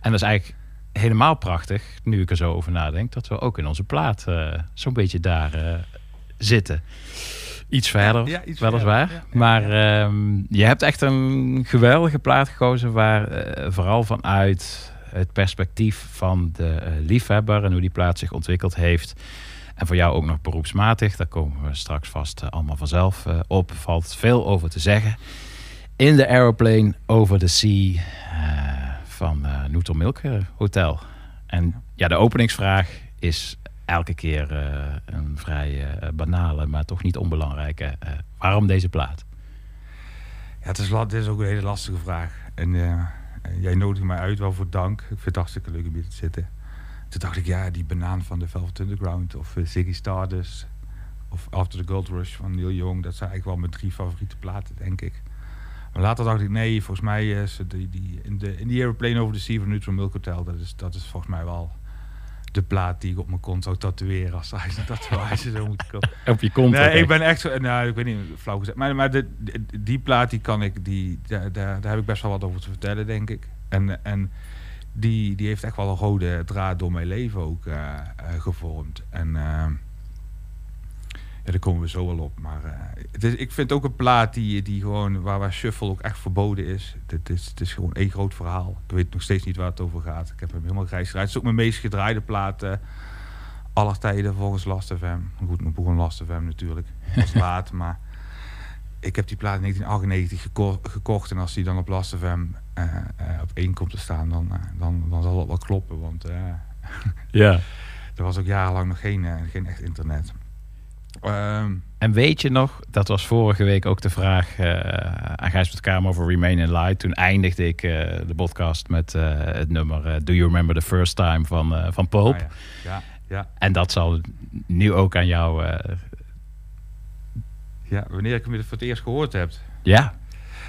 En dat is eigenlijk helemaal prachtig, nu ik er zo over nadenk, dat we ook in onze plaat eh, zo'n beetje daar eh, zitten. Iets verder, ja, iets weliswaar. verder, ja, ja, maar ehm, je hebt echt een geweldige plaat gekozen waar eh, vooral vanuit het perspectief van de liefhebber en hoe die plaat zich ontwikkeld heeft. En voor jou ook nog beroepsmatig, daar komen we straks vast allemaal vanzelf op. Valt veel over te zeggen. In de Aeroplane Over the Sea van eh Noetel Milk Hotel. En ja, de openingsvraag is elke keer eh, een vrij eh, banale, maar toch niet onbelangrijke. waarom deze plaat? Ja, het is, dit is ook een hele lastige vraag. En jij nodigt mij uit, wel voor dank. Ik vind het hartstikke leuk om hier te zitten. Toen dacht ik, ja, die banaan van de Velvet Underground of Ziggy Stardust of After the Gold Rush van Neil Young. Dat zijn eigenlijk wel mijn drie favoriete platen, denk ik. Maar later dacht ik, nee, volgens mij is die, die, in, de, in die Aeroplane Over the Sea van Neutral Milk Hotel, dat is, dat is volgens mij wel de plaat die ik op mijn kont zou tatoeëren als hij tatoeage zou moeten komen. Op je kont. Nee, ik ben echt zo. Nou, ik weet niet, flauw gezegd. Maar, maar de, de- die plaat, die kan ik, die, daar, daar, daar heb ik best wel wat over te vertellen, denk ik. En, en die, die heeft echt wel een rode draad door mijn leven ook eh, eh, gevormd. En eh, ja, daar komen we zo wel op. Maar eh, het is, ik vind ook een plaat die, die gewoon, waar, waar shuffle ook echt verboden is. Het is, het is gewoon één groot verhaal. Ik weet nog steeds niet waar het over gaat. Ik heb hem helemaal grijs gedraaid. Het is ook mijn meest gedraaide plaat eh, aller tijden volgens Last FM. Goed, nu begon Last FM natuurlijk. Dat was laat, maar ik heb die plaat in 1998 geko- gekocht. En als die dan op Last FM eh, eh, op één komt te staan, dan, dan, dan zal dat wel kloppen. Want Ja. er was ook jarenlang nog geen, geen echt internet. Ehm, En weet je nog, dat was vorige week ook de vraag eh aan Gijs met Kamer over Remain in Light. Toen eindigde ik eh, de podcast met eh, het nummer Do You Remember the First Time van, van Pope. ah ja, ja, ja, En dat zal nu ook aan jou... ja, wanneer ik hem voor het eerst gehoord heb. ja,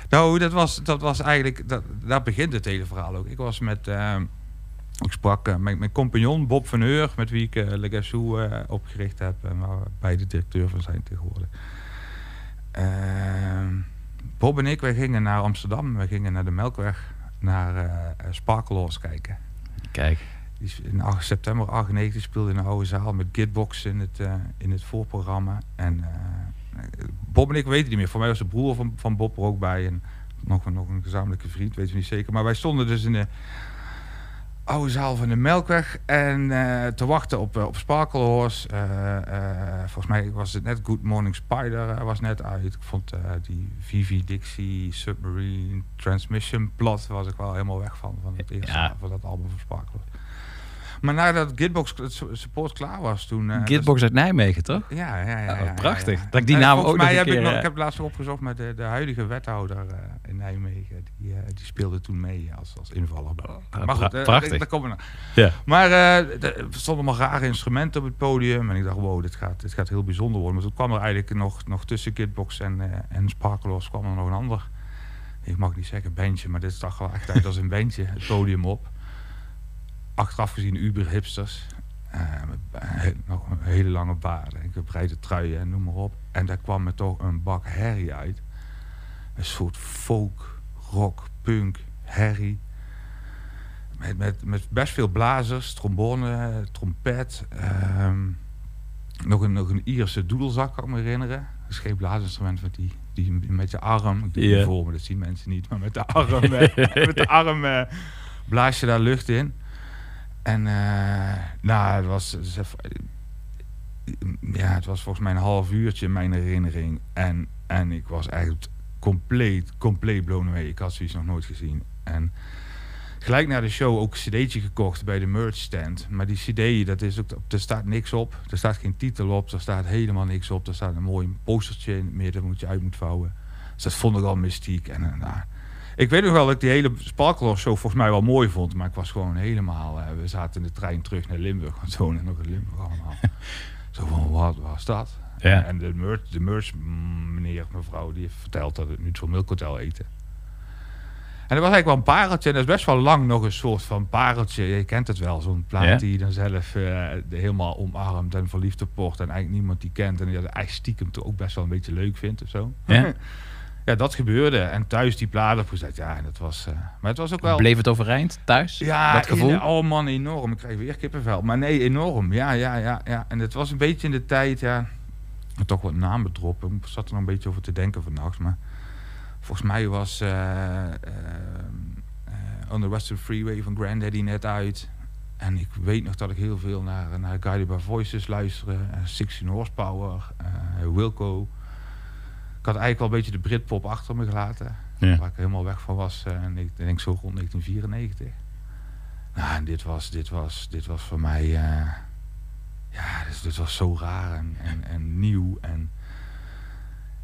Nou, dat was, dat was eigenlijk, dat, daar begint het hele verhaal ook. Ik was met, ehm, ik sprak met mijn compagnon Bob van Heur, met wie ik uh, opgericht heb en waar we beide directeur van zijn tegenwoordig. Ehm, Bob en ik, wij gingen naar Amsterdam, wij gingen naar de Melkweg, naar Sparkle Horse kijken. kijk. In 8 september 98 speelde in een oude zaal met Gitbox in het, in het voorprogramma. En Bob en ik weten niet meer. Voor mij was de broer van, van Bob er ook bij. En nog, een- nog een gezamenlijke vriend, weten we niet zeker. Maar wij stonden dus in de oude zaal van de Melkweg. En eh, te wachten op, eh, op Sparkle Horse. Eh, volgens mij was het net Good Morning Spider was net uit. Ik vond die Vivi Dixie Submarine Transmission plot was ik wel helemaal weg van. Van, het eerste, Ja. van dat album van Sparkle Horse. Maar nadat Gitbox support klaar was toen... eh, Gitbox uit Nijmegen, toch? ja, ja, ja, Oh, ja, prachtig. ja. Dat ik die naam ook nog heb keer, Ik, nog, eh, ik heb laatst opgezocht met de, de huidige wethouder eh, in Nijmegen. Die, die speelde toen mee als, als invaller. Ah, maar goed, pra- eh, prachtig. daar komen we naar. Ja. Maar er stonden allemaal rare instrumenten op het podium. En ik dacht, wow, dit gaat, dit gaat heel bijzonder worden. Maar toen kwam er eigenlijk nog, nog tussen Kitbox en, en Sparkleos kwam er nog een ander. Ik mag niet zeggen bandje, maar dit zag wel echt uit als een bandje. Het podium op. Achteraf gezien Uber hipsters. Eh, he- nog een hele lange baarden. Ik heb breide truien en noem maar op. En daar kwam me toch een bak herrie uit. Een soort folk, rock, punk, herrie. Met, met, met best veel blazers, trombone, trompet. ehm, nog, een, nog een Ierse doedelzak, kan ik me herinneren. Dat is geen blaasinstrument, want die, die met je arm, ik doe niet voor me, dat zien mensen niet, maar met de arm, eh, met de arm eh, blaas je daar lucht in. En eh, nou, het was, ja, het was volgens mij een half uurtje in mijn herinnering. En, en ik was eigenlijk compleet, compleet blown away. Ik had zoiets nog nooit gezien. En gelijk na de show ook een cd'tje gekocht bij de merch stand. Maar die cd, dat is ook, er staat niks op. Er staat geen titel op. Er staat helemaal niks op. Er staat een mooi postertje in het midden moet je uit moet vouwen. Dus dat vond ik al mystiek. En, eh, nou, ik weet nog wel dat ik die hele Sparkle show volgens mij wel mooi vond. Maar ik was gewoon helemaal... eh, we zaten in de trein terug naar Limburg. Want zo en nog in Limburg allemaal. zo van, wat was dat? Ja. En de merch, de merch mm, meneer, mevrouw, die heeft verteld dat het Neutral Milk Hotel eten. En dat was eigenlijk wel een pareltje. En dat is best wel lang nog een soort van pareltje. Je kent het wel, zo'n plaat Ja. die dan zelf de helemaal omarmt en verliefd op wordt. En eigenlijk niemand die kent. En die dat eigenlijk stiekem toch ook best wel een beetje leuk vindt of zo. Ja. ja, dat gebeurde. En thuis die plaat opgezet. Ja, en dat was... eh, maar het was ook wel... Bleef het overeind thuis? Ja, dat gevoel? in- oh man, enorm. Ik krijg weer kippenvel. Maar nee, enorm. Ja, ja, ja, ja. En het was een beetje in de tijd, ja... Toch wat namen droppen. Ik zat er nog een beetje over te denken vannacht. Maar volgens mij was eh, eh, On the Western Freeway van Granddaddy net uit. En ik weet nog dat ik heel veel naar, naar Guided by Voices luisterde. eh, 16 Horsepower, Wilco. Ik had eigenlijk wel een beetje de Britpop achter me gelaten. Ja. Waar ik helemaal weg van was. eh, en ik denk zo rond 1994. Nou, en dit was, dit was, dit was voor mij... eh, ja, dit, dit was zo raar en, en, en nieuw. En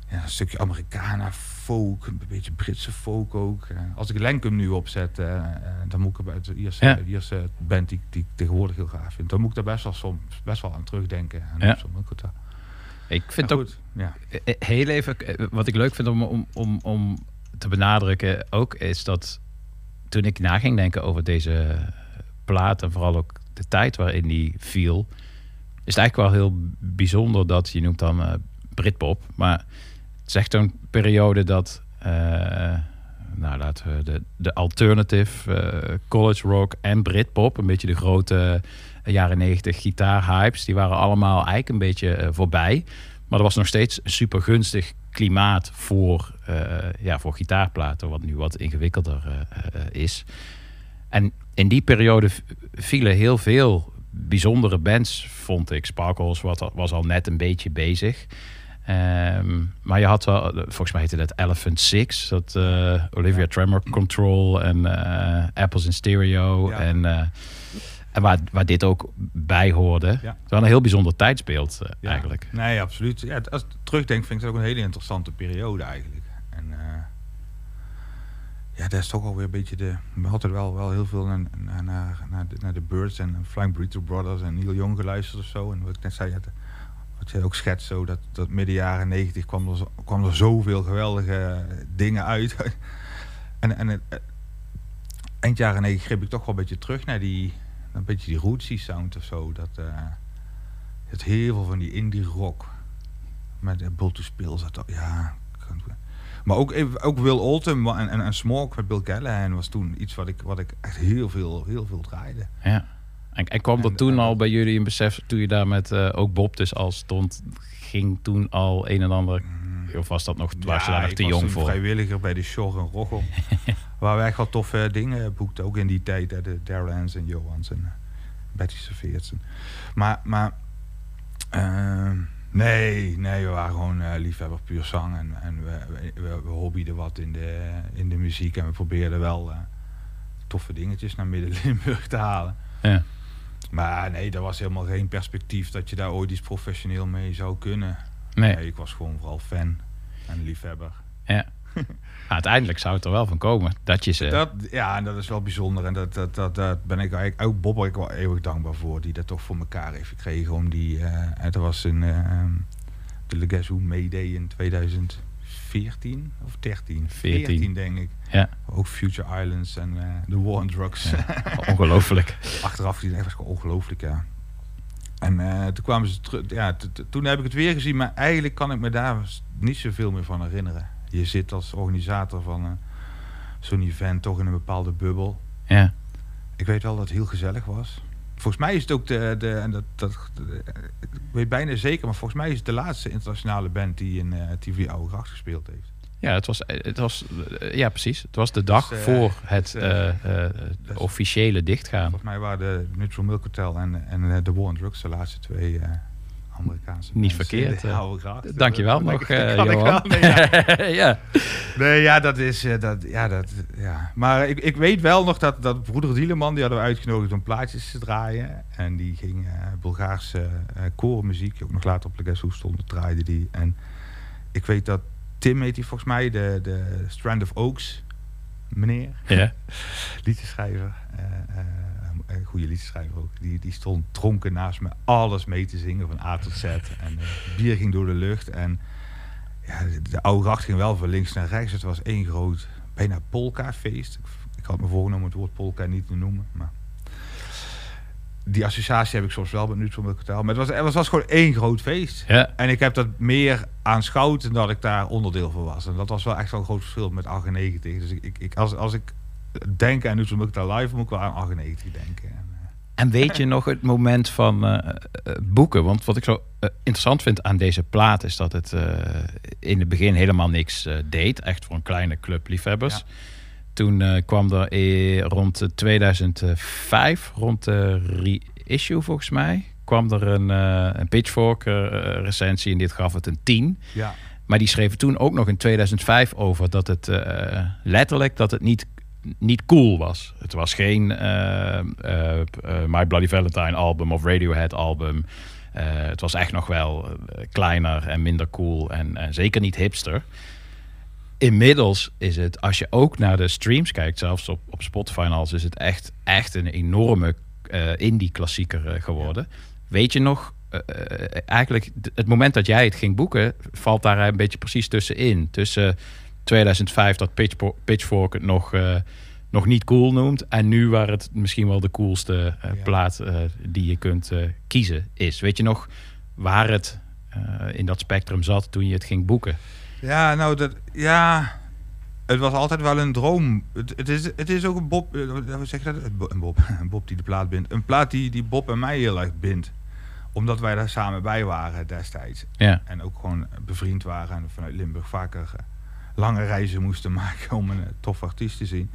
ja, een stukje Americana folk, een beetje Britse folk ook. Eh, als ik Lenkum nu opzet, eh, dan moet ik bij het eerste, Ja. eerste band die, die ik tegenwoordig heel gaaf vind. Dan moet ik daar best wel soms best wel aan terugdenken. En Ja. soms ook Ik vind Ja, ook ja. Heel even, eh, wat ik leuk vind om, om, om, om te benadrukken ook, is dat toen ik na ging denken over deze plaat en vooral ook de tijd waarin die viel, is het eigenlijk wel heel bijzonder dat je noemt dan eh, Britpop, maar het is echt zo'n periode dat, eh, nou laten we de, de alternative, college rock en Britpop, een beetje de grote jaren negentig gitaarhypes, die waren allemaal eigenlijk een beetje eh, voorbij. Maar er was nog steeds een super gunstig klimaat voor, eh, ja, voor gitaarplaten, wat nu wat ingewikkelder eh, is. En in die periode vielen heel veel bijzondere bands, vond ik. Sparkles wat, was al net een beetje bezig. Ehm, maar je had wel, volgens mij heette dat Elephant Six, dat Olivia Tremor Control en Apples in Stereo. Ja. En, en waar, waar dit ook bij hoorde. Het was wel een heel bijzonder tijdsbeeld eh, Ja. eigenlijk. Nee, absoluut. Ja, als ik terugdenk, vind ik het ook een hele interessante periode eigenlijk. En eh, ja, dat is toch alweer een beetje de... We hadden wel, wel heel veel naar, naar, naar, naar, de, naar de Birds en Flying Burrito Brothers en Neil Young geluisterd of zo. En wat ik net zei, wat je ook schetst, zo, dat, dat midden jaren negentig kwam er, kwam er zoveel geweldige dingen uit. en en eind jaren negentig greep ik toch wel een beetje terug naar die, een beetje die rootsy sound of zo. Dat, eh, het heel veel van die indie rock. Met uh, Bull to Spill zat ja. Maar ook, even- ook Will Oldham en, en, en Smoke met Bill Callahan was toen iets wat ik, wat ik echt heel veel, heel veel draaide. Ja. En, en kwam er toen al bij jullie een besef, toen je daar met eh, ook Bob dus al stond, ging toen al een en ander, of was dat nog, was je daar nog te jong voor? vrijwilliger bij de Shore en Rochel. waar we echt wel toffe dingen boekten. Ook in die tijd. Hè, de Darrellans en Johans en eh, Betty Serveertsen. Maar, maar ehm, nee, nee, we waren gewoon eh, liefhebber puur zang. En, en we, we, we, hobbyden wat in de, in de muziek. En we probeerden wel eh, toffe dingetjes naar Midden-Limburg te halen. Ja. Maar nee, er was helemaal geen perspectief dat je daar ooit iets professioneel mee zou kunnen. Nee. ik was gewoon vooral fan en liefhebber. Ja. Uiteindelijk zou het er wel van komen dat je ze... Dat, ja, en dat is wel bijzonder. En dat, dat, dat, dat ben ik eigenlijk ook Bob ik wel eeuwig dankbaar voor. Die dat toch voor elkaar heeft gekregen. Om die, eh, en dat was in eh, de Le Guess Who Mayday in 2014 of 13? 14. 14 denk ik. Ja. Ook Future Islands en eh The War on Drugs. Ja, ongelooflijk. Achteraf gezien echt was gewoon ongelooflijk, ja. En eh, toen kwamen ze terug. Ja, toen heb ik het weer gezien, maar eigenlijk kan ik me daar niet zoveel meer van herinneren. Je zit als organisator van eh, zo'n event toch in een bepaalde bubbel. Ja. Ik weet wel dat het heel gezellig was. Volgens mij is het ook de, de en dat, dat de- ik weet bijna zeker, maar volgens mij is het de laatste internationale band die in eh TV Oude Gracht gespeeld heeft. Ja, het was, het was, eh, ja, precies. Het was de dag Dus, eh, voor het eh, eh, eh, de officiële dichtgaan. Volgens mij waren de Neutral Milk Hotel en, en eh, The War on Drugs de laatste twee eh, Amerikaanse Niet mensen verkeerd, in de eh. gracht. Dankjewel Dat nog, eh, Johan. nee, ja. ja. Nee, ja, dat is... eh, dat, ja, dat, ja. Maar ik, ik weet wel nog dat, dat broeder Dieleman... die hadden we uitgenodigd om plaatjes te draaien. En die ging eh Bulgaarse korenmuziek... die ook nog later op Leges Hoe stond, draaide die. En ik weet dat Tim heet die volgens mij... de, de Strand of Oaks meneer. Ja. liedjeschrijver. Een goede liedjeschrijver ook. Die, die stond dronken naast me alles mee te zingen van A tot Z. En eh, bier ging door de lucht. En ja, de, de oude gracht ging wel van links naar rechts. Het was één groot, bijna polka-feest. Ik, ik had me voorgenomen het woord polka niet te noemen. Maar die associatie heb ik soms wel met nu van hotel. Maar het was, het was gewoon één groot feest. Ja. En ik heb dat meer aanschouwd dan dat ik daar onderdeel van was. En dat was wel echt wel een groot verschil met 98. Dus ik, ik, ik, als, als ik denk aan nu toen ik daar live moet ik wel aan 98 denken. En, En weet je nog het moment van eh, eh, boeken? Want wat ik zo eh, interessant vind aan deze plaat is dat het in het begin helemaal niks deed. Echt voor een kleine club liefhebbers. Ja. Toen kwam er eh, rond eh, 2005, rond de reissue volgens mij, kwam er een, een Pitchfork recensie en dit gaf het een 10. ja. Maar die schreven toen ook nog in 2005 over dat het letterlijk dat het niet, niet cool was. Het was geen eh, eh, eh, My Bloody Valentine album of Radiohead album. Het was echt nog wel kleiner en minder cool en, en zeker niet hipster. Inmiddels is het, als je ook naar de streams kijkt, zelfs op, op Spotify alles, is het echt, echt een enorme indie-klassieker geworden. Weet je nog, eigenlijk het moment dat jij het ging boeken, valt daar een beetje precies tussenin. Tussen 2005 dat Pitchfork het nog, eh, nog niet cool noemt en nu waar het misschien wel de coolste eh, plaat eh, die je kunt kiezen is. Weet je nog waar het in dat spectrum zat toen je het ging boeken? Ja, nou, dat, ja, het was altijd wel een droom. Het, het, is, het is ook een Bob, zeg je dat? Een Bob, een Bob die de plaat bindt. Een plaat die, die Bob en mij heel erg bindt. Omdat wij daar samen bij waren destijds. Ja. En ook gewoon bevriend waren en vanuit Limburg vaker lange reizen moesten maken om een eh, tof artiest te zien.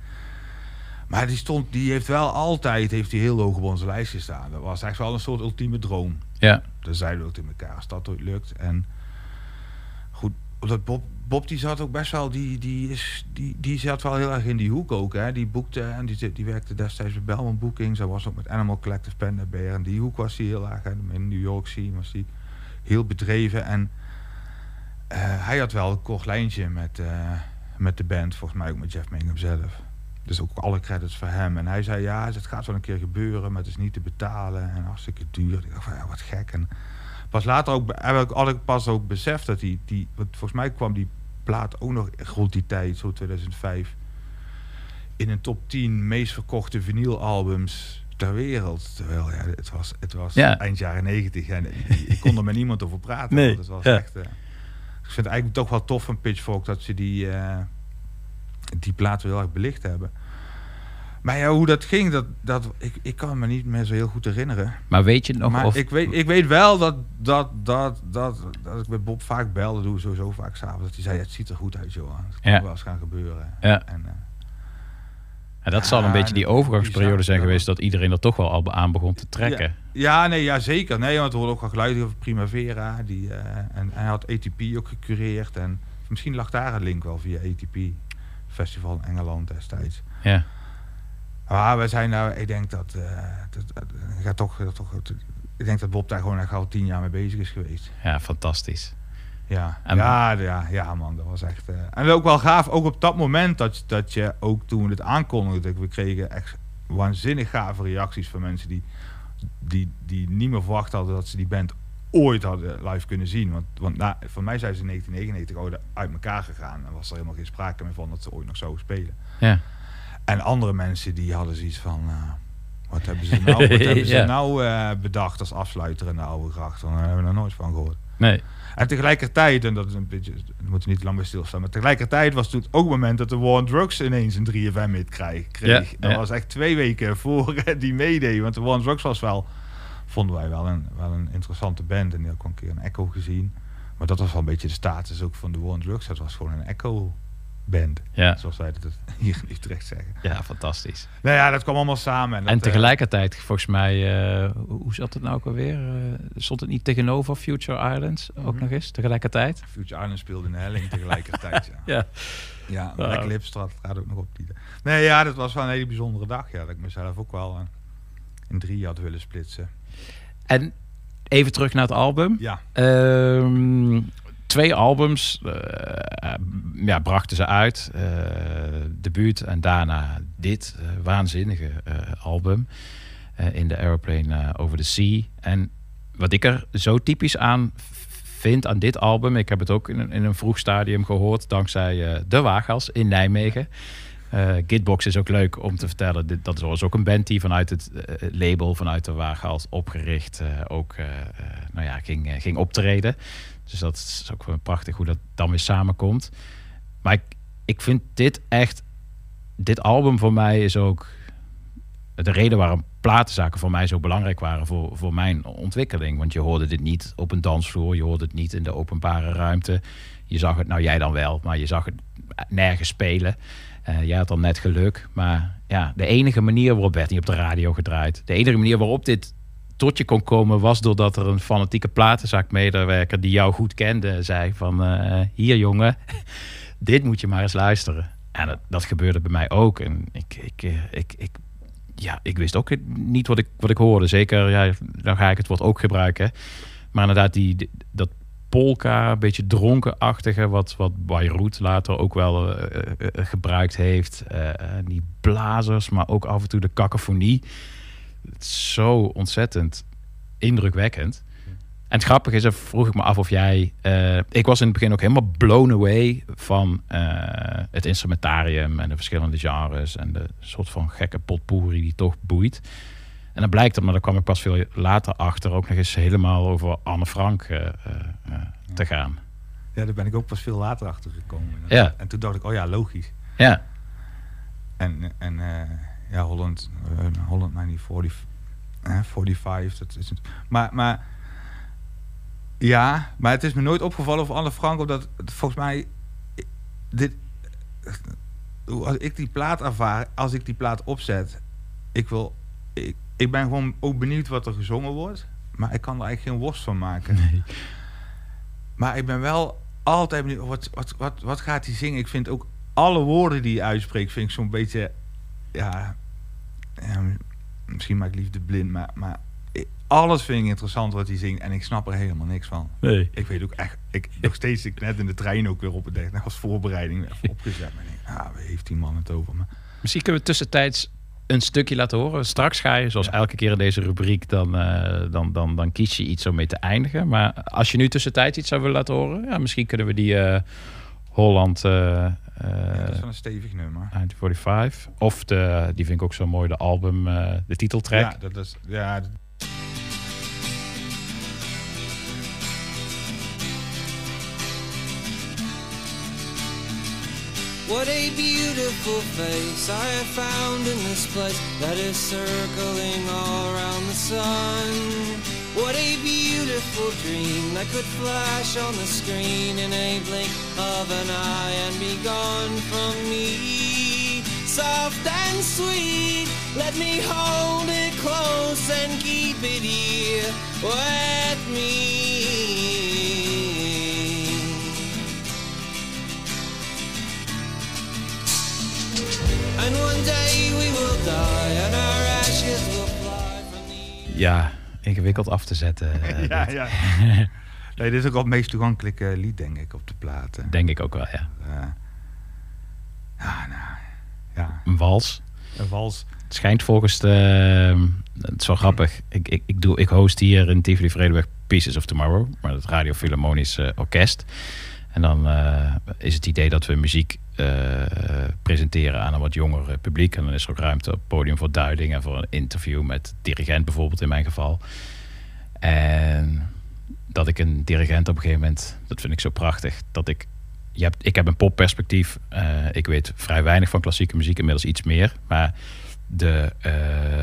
Maar die, stond, die heeft wel altijd heeft die heel hoog op onze lijst gestaan. Dat was echt wel een soort ultieme droom. Ja, Daar zeiden we ook tegen elkaar als dat ooit lukt. En goed, dat Bob, Bob die zat ook best wel, die, die, is, die, die zat wel heel erg in die hoek ook. Hè. Die boekte en die, die werkte destijds bij Belmont Bookings. Hij was ook met Animal Collective Pen erbij. En die hoek was hij heel erg. In New York scene was hij heel bedreven. En hij had wel een kort lijntje met, eh, met de band. Volgens mij ook met Jeff Mangum zelf. Dus ook alle credits voor hem. En hij zei, ja, het gaat wel een keer gebeuren, maar het is niet te betalen. En hartstikke duur. Ik dacht van, ja, wat gek. En pas later ook, heb ik, had ik pas ook beseft dat die, die... Want volgens mij kwam die plaat ook nog rond die tijd, zo 2005... in een top 10 meest verkochte vinylalbums ter wereld. Terwijl, ja, het was, het was Ja. eind jaren 90 en ik kon er met niemand over praten. Nee, want het was ja. echt... eh, vind het eigenlijk toch wel tof van Pitchfork dat ze die, eh, die plaat wel heel erg belicht hebben. Maar ja, hoe dat ging, dat, dat, ik, ik kan me niet meer zo heel goed herinneren. maar weet je nog maar of... ik, weet, ik weet wel dat, dat, dat, dat, dat ik met Bob vaak belde, doe ik sowieso vaak s'avonds. Dat hij zei, het ziet er goed uit, joh. Het kan Ja. wel eens gaan gebeuren. Ja. En, eh, Ja, dat zal een beetje die overgangsperiode zijn geweest dat iedereen er toch wel al aan begon te trekken. Ja, nee, ja, zeker. Nee, want er worden ook wel geluiden over Primavera. Die, eh, en hij had ATP ook gecureerd. En misschien lag daar een link wel via ATP. Festival in Engeland destijds. Ja. Maar we zijn nou, ik denk dat, eh, dat, dat- ik ga toch, dat toch, ik denk dat Bob daar gewoon echt al tien jaar mee bezig is geweest. ja, fantastisch. Ja, En- ja, ja, ja, man, dat was echt. eh, en ook wel gaaf, ook op dat moment dat, dat je ook toen we het aankondigden, we kregen echt waanzinnig gave reacties van mensen die, die, die niet meer verwacht hadden dat ze die band ooit hadden live kunnen zien. Want, want na, voor mij zijn ze in 1999 ooit uit elkaar gegaan en was er helemaal geen sprake meer van dat ze ooit nog zouden spelen. Ja. En andere mensen die hadden zoiets van. eh, wat hebben ze nou, wat hebben ze Ja. nou eh, bedacht als afsluiter in de oude gracht? Daar hebben we nog nooit van gehoord. Nee. En tegelijkertijd, en dat is een beetje, daar moeten we niet lang bij stilstaan, maar tegelijkertijd was toen ook het moment dat de War on Drugs ineens een 3FM hit kreeg. Ja, dat ja. was echt twee weken voor die meedeed, want de War on Drugs was wel, vonden wij wel een, wel een interessante band. En die had ik een keer een Echo gezien. Maar dat was wel een beetje de status ook van de War on Drugs. Dat was gewoon een Echo band. Ja. Zoals wij dat hier in Utrecht zeggen. Ja, fantastisch. Nou ja, dat kwam allemaal samen. En, dat, En eh, tegelijkertijd, volgens mij, eh, hoe zat het nou ook alweer? Eh, stond het niet tegenover Future Islands ook Mhm. nog eens, tegelijkertijd? Future Island speelde in helling tegelijkertijd. Ja, Ja. ja. Black Lipstraat gaat ook nog op die. Nee, ja, dat was wel een hele bijzondere dag. Ja, dat ik mezelf ook wel in drie had willen splitsen. En even terug naar het album. Ja. Ehm, twee albums eh, ja, brachten ze uit. Eh debuut en daarna dit eh, waanzinnige eh, album. eh, in de Aeroplane eh, Over the Sea. En wat ik er zo typisch aan vind aan dit album... ik heb het ook in een, in een vroeg stadium gehoord... dankzij eh, De Waaggas in Nijmegen... Eh, Gitbox is ook leuk om te vertellen. Dit, dat was ook een band die vanuit het eh, label, vanuit de Waaghals opgericht, eh, ook eh, eh, nou ja, ging, eh, ging optreden. Dus dat is ook wel prachtig hoe dat dan weer samenkomt. Maar ik, ik vind dit echt, dit album voor mij is ook de reden waarom platenzaken voor mij zo belangrijk waren voor, voor mijn ontwikkeling. Want je hoorde dit niet op een dansvloer, je hoorde het niet in de openbare ruimte. Je zag het, nou jij dan wel, maar je zag het nergens spelen. Eh, jij had dan net geluk. Maar ja, de enige manier waarop werd niet op de radio gedraaid. De enige manier waarop dit tot je kon komen was doordat er een fanatieke platenzaakmedewerker die jou goed kende zei van eh, hier jongen, dit moet je maar eens luisteren. En dat, dat gebeurde bij mij ook. En ik, ik, eh, ik, ik, ja, ik wist ook niet wat ik, wat ik hoorde. Zeker, ja, dan ga ik het woord ook gebruiken. Maar inderdaad, die, dat polka, een beetje dronkenachtige, wat, wat Beirut later ook wel eh, gebruikt heeft. Die blazers, maar ook af en toe de cacophonie. Het is zo ontzettend indrukwekkend. En het grappige is, vroeg ik me af of jij... eh, ik was in het begin ook helemaal blown away van eh, het instrumentarium en de verschillende genres en de soort van gekke potpourri die toch boeit. En dan blijkt het, maar daar kwam ik pas veel later achter, ook nog eens helemaal over Anne Frank eh, te gaan. Ja, daar ben ik ook pas veel later achter gekomen. Ja. En toen dacht ik, oh ja, logisch. Ja, En, en ja, Holland, eh, Holland 1940, eh, 45, dat is het. Maar, maar ja, maar het is me nooit opgevallen of Anne Frank, omdat volgens mij dit, hoe- als ik die plaat ervaar, als ik die plaat opzet, ik wil, ik, ik ben gewoon ook benieuwd wat er gezongen wordt, maar ik kan er eigenlijk geen worst van maken. Maar ik ben wel altijd benieuwd, wat, wat, wat, wat gaat hij zingen? Ik vind ook alle woorden die hij uitspreekt, vind ik zo'n beetje, ja, ja, misschien maak ik liefde blind, maar, maar alles vind ik interessant wat hij zingt en ik snap er helemaal niks van. nee. Ik weet ook echt, ik, nog steeds, ik net in de trein ook weer op het dek, als voorbereiding even opgezet. Maar ik denk, ah, waar heeft die man het over? Maar, Misschien kunnen we tussentijds een stukje laten horen. Straks ga je, zoals Ja. elke keer in deze rubriek, dan, eh, dan, dan, dan kies je iets om mee te eindigen. Maar als je nu tussentijds iets zou willen laten horen, ja, misschien kunnen we die eh, Holland eh, ja, eh, dat is wel een stevig nummer. 1945. Of de, die vind ik ook zo mooi, de album, eh, de titeltrack. Ja, dat is, ja, What a beautiful face I have found in this place that is circling all around the sun. What a beautiful dream that could flash on the screen in a blink of an eye and be gone from me. Soft and sweet, let me hold it close and keep it here with me. Ja, ingewikkeld af te zetten. eh, ja, dit. ja. Nee, dit is ook wel het meest toegankelijke lied, denk ik, op de platen. Denk ik ook wel, ja. Eh, ja, nou, ja. Een wals. Een wals. Het schijnt volgens de... Het is wel grappig. Ik, ik, ik, doe, ik host hier in Tivoli Vredenburg Pieces of Tomorrow. Maar het Radio Philharmonisch eh, Orkest. En dan eh, is het idee dat we muziek eh, presenteren aan een wat jonger eh, publiek. En dan is er ook ruimte op het podium voor duiding en voor een interview met dirigent bijvoorbeeld in mijn geval. En dat ik een dirigent op een gegeven moment, dat vind ik zo prachtig, dat ik, je hebt, ik heb een popperspectief. Eh, ik weet vrij weinig van klassieke muziek, inmiddels iets meer. Maar de eh,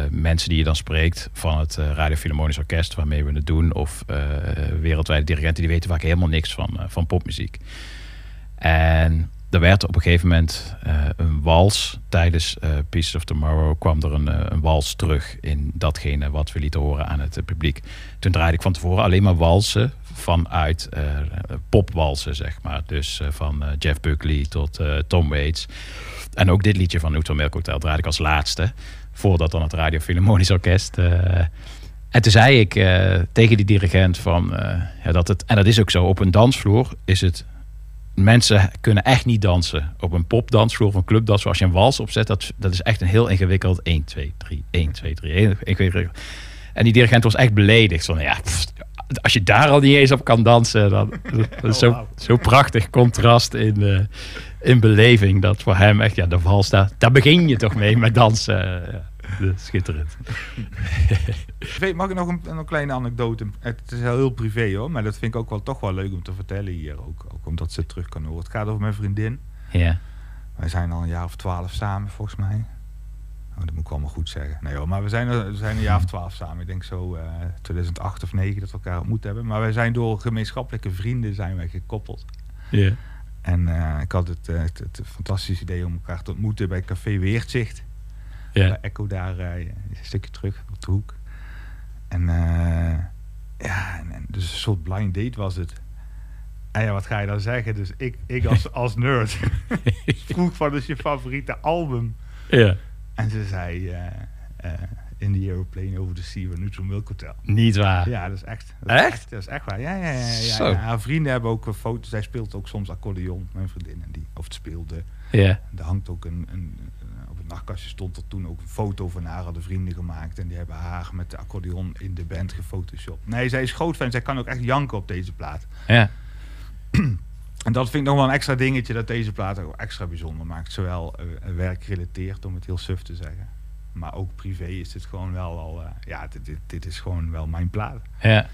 mensen die je dan spreekt van het eh, Radio Philharmonisch Orkest, waarmee we het doen, of eh, wereldwijde dirigenten, die weten vaak helemaal niks van, eh, van popmuziek. En er werd op een gegeven moment eh, een wals. Tijdens eh Pieces of Tomorrow kwam er een, eh, een wals terug in datgene wat we lieten horen aan het publiek. Toen draaide ik van tevoren alleen maar walsen vanuit popwalsen, zeg maar. Dus van Jeff Buckley tot Tom Waits. En ook dit liedje van Hotel Milk Hotel draaide ik als laatste. Voordat dan het Radio Philharmonisch Orkest... en toen zei ik tegen die dirigent van... ja, dat het, en dat is ook zo, op een dansvloer is het... Mensen kunnen echt niet dansen. Op een popdansvloer of een clubdansvloer. Als je een wals opzet, dat, dat is echt een heel ingewikkeld... 1, 2, 3, 1, 2, 3. één- ingewikkeld. En die dirigent was echt beledigd. Van, ja, pff, als je daar al niet eens op kan dansen... Dan, dat is zo, zo prachtig contrast in, eh, in beleving. Dat voor hem echt, ja, de wals, daar, daar begin je toch mee met dansen. Ja, dat is schitterend. Weet- Mag ik nog een, een kleine anekdote? Het is heel, heel privé hoor, maar dat vind ik ook wel toch wel leuk om te vertellen hier ook. Ook omdat ze het terug kan horen. Het gaat over mijn vriendin. Ja. Wij zijn al een jaar of twaalf samen volgens mij. Oh, dat moet ik allemaal goed zeggen. Nee hoor, maar we zijn, er- we zijn een jaar of twaalf samen. Ik denk zo eh 2008 of 9 dat we elkaar ontmoet hebben. Maar wij zijn door gemeenschappelijke vrienden zijn wij gekoppeld. Ja. En eh, ik had het, eh, het, het fantastische idee om elkaar te ontmoeten bij Café Weertzicht. Ja. Bij Echo daar eh, een stukje terug op de hoek. En eh, ja, en, en dus een soort blind date was het. En ja, wat ga je dan zeggen? Dus ik, ik als, als nerd vroeg van is je favoriete album? Ja. En ze zei eh, In the Aeroplane Over the Sea van Neutral Milk Hotel. Niet waar. Ja, dat is echt. Dat is Echt? Dat is echt waar. Ja, ja, ja. ja, ja. Haar vrienden hebben ook een foto. Zij speelt ook soms accordeon, mijn vriendin. En die, of het speelde. Ja. Er hangt ook een, een, nachtkastje stond er toen ook een foto van haar, hadden vrienden gemaakt. En die hebben haar met de accordeon in de band gefotoshopt. Nee, zij is groot fan. Zij kan ook echt janken op deze plaat. Ja. En dat vind ik nog wel een extra dingetje dat deze plaat ook extra bijzonder maakt. Zowel eh, werkgerelateerd, om het heel suf te zeggen. Maar ook privé is dit gewoon wel al... eh, ja, dit, dit, dit is gewoon wel mijn plaat. Ja.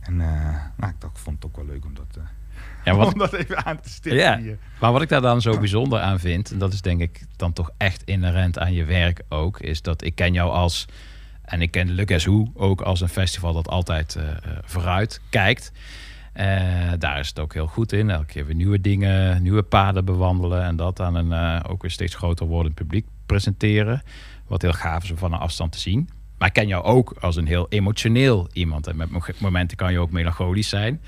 En eh, nou, ik dacht, vond het ook wel leuk om dat, Ja, wat- om dat even aan te stippen Ja, hier. maar wat ik daar dan zo bijzonder aan vind, en dat is denk ik dan toch echt inherent aan je werk ook, is dat ik ken jou als, en ik ken Guess Who ook als een festival dat altijd eh, eh, vooruit kijkt. Eh, daar is het ook heel goed in. Elke keer weer nieuwe dingen, nieuwe paden bewandelen en dat aan een ook weer steeds groter wordend publiek presenteren. Wat heel gaaf is om van een afstand te zien. Maar ik ken jou ook als een heel emotioneel iemand. En met mo- momenten kan je ook melancholisch zijn.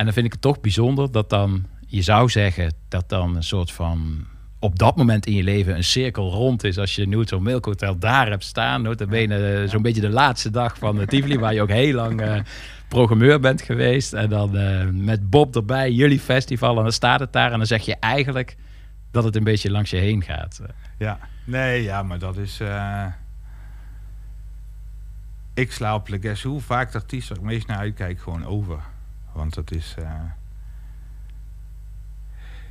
En dan vind ik het toch bijzonder dat dan, je zou zeggen, dat dan een soort van op dat moment in je leven een cirkel rond is. Als je Neutral Milk Hotel daar hebt staan, notabene eh, zo'n beetje de laatste dag van de Tivoli, waar je ook heel lang eh, programmeur bent geweest. En dan eh, met Bob erbij, jullie festival, en dan staat het daar en dan zeg je eigenlijk dat het een beetje langs je heen gaat. Ja, nee, ja, maar dat is. ik sla op Who vaak de artiest waar ik meest naar uitkijk gewoon over. Want dat is. eh,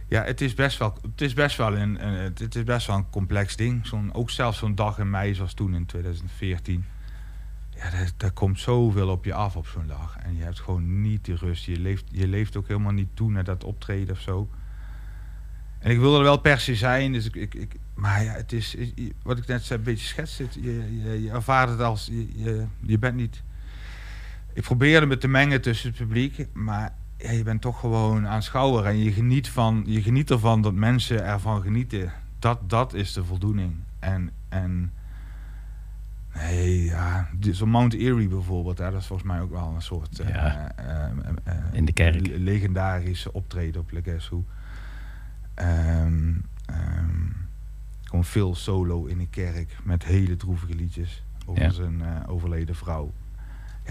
ja, het is best wel, het is best wel een, het is best wel een complex ding. Zo'n, ook zelfs zo'n dag in mei zoals toen in 2014. Ja, daar, komt zoveel op je af op zo'n dag. En je hebt gewoon niet de rust. Je leeft, je leeft ook helemaal niet toe naar dat optreden of zo. En ik wilde er wel per se zijn, dus ik, ik, ik, maar ja, het is, wat ik net zei, een beetje schets. het- Je, je, je ervaart het als, je, je bent niet... Ik probeerde me te mengen tussen het publiek, maar ja, je bent toch gewoon aanschouwer. En je geniet, van, je geniet ervan dat mensen ervan genieten. Dat, dat is de voldoening. En, en nee, ja, zo'n Mount Erie bijvoorbeeld, hè, dat is volgens mij ook wel een soort... eh, Ja. eh, eh, In de kerk. le- legendarische optreden op Le Guess Who. Ehm, ehm, gewoon veel solo in een kerk met hele droevige liedjes over Ja. zijn overleden vrouw.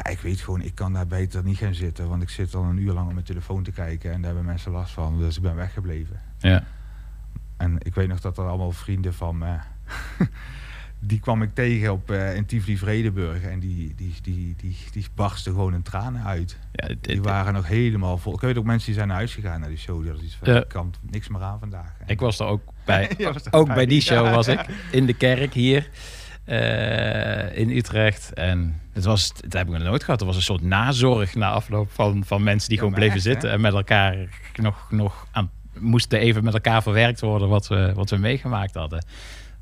Ja, ik weet gewoon, ik kan daar beter niet gaan zitten, want ik zit al een uur lang op mijn telefoon te kijken en daar hebben mensen last van, dus ik ben weggebleven. Ja. En ik weet nog dat er allemaal vrienden van me, die kwam ik tegen op eh in Tivoli Vredenburg en die, die, die, die, die barsten gewoon in tranen uit. Ja, dit- Die waren nog helemaal vol. Ik weet ook mensen die zijn naar huis gegaan naar die show. Hadden iets van, Ja. ik kan niks meer aan vandaag. En- Ik was er ook bij. Er ook bij. bij die show Ja. was ik. In de kerk hier. eh, in Utrecht. En het was, dat heb ik nog nooit gehad. Er was een soort nazorg na afloop van, van mensen die Ja, gewoon bleven echt, hè? zitten. En met elkaar nog, nog aan, moesten even met elkaar verwerkt worden wat we, wat we meegemaakt hadden.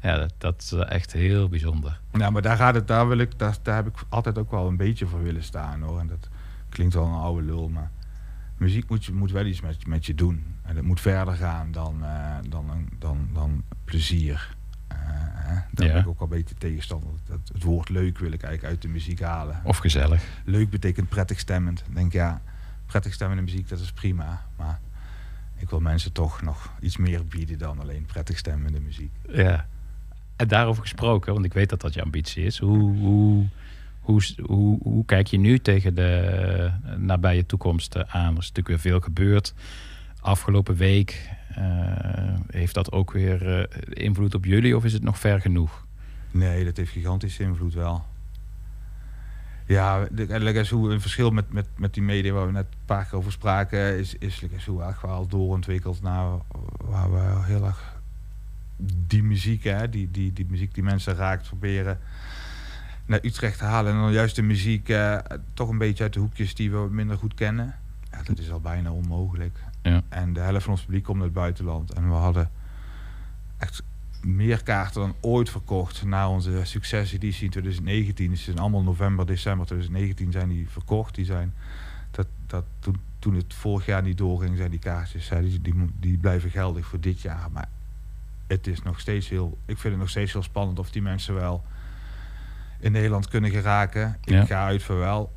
Ja, dat, dat is echt heel bijzonder. Ja, maar daar gaat het, daar wil ik, daar, daar heb ik altijd ook wel een beetje voor willen staan hoor. En dat klinkt wel een oude lul, maar muziek moet, je- moet wel iets met, met je doen. En het moet verder gaan dan, eh, dan, dan, dan, dan plezier. Eh, hè. Daar Ja. ben ik ook al een beetje tegenstander. Dat, het woord leuk wil ik eigenlijk uit de muziek halen. Of gezellig. Leuk betekent prettig stemmend. Ik denk ja, prettig stemmende muziek, dat is prima. Maar ik wil mensen toch nog iets meer bieden dan alleen prettig stemmende muziek. Ja. En daarover gesproken, want ik weet dat dat je ambitie is. Hoe, hoe, hoe, hoe, hoe kijk je nu tegen de nabije toekomst eh, aan? Er is natuurlijk weer veel gebeurd. Afgelopen week eh, heeft dat ook weer eh, invloed op jullie of is het nog ver genoeg? Nee, dat heeft gigantische invloed wel. Ja, en like, zo een verschil met, met, met die media waar we net een paar keer over spraken, is, is zo echt wel doorontwikkeld naar waar we heel erg die muziek, hè, die, die, die muziek die mensen raakt, proberen naar Utrecht te halen. En dan juist de muziek eh, toch een beetje uit de hoekjes die we minder goed kennen. Ja, dat is al bijna onmogelijk. Ja. En de helft van ons publiek komt uit het buitenland. En we hadden echt meer kaarten dan ooit verkocht na onze succeseditie in 2019. Dus in allemaal november, december 2019 zijn die verkocht. Die zijn, dat, dat, toen, toen het vorig jaar niet doorging, zijn die kaartjes, die, die, die blijven geldig voor dit jaar. Maar het is nog steeds heel, ik vind het nog steeds heel spannend of die mensen wel in Nederland kunnen geraken. Ik Ja. ga uit voor wel.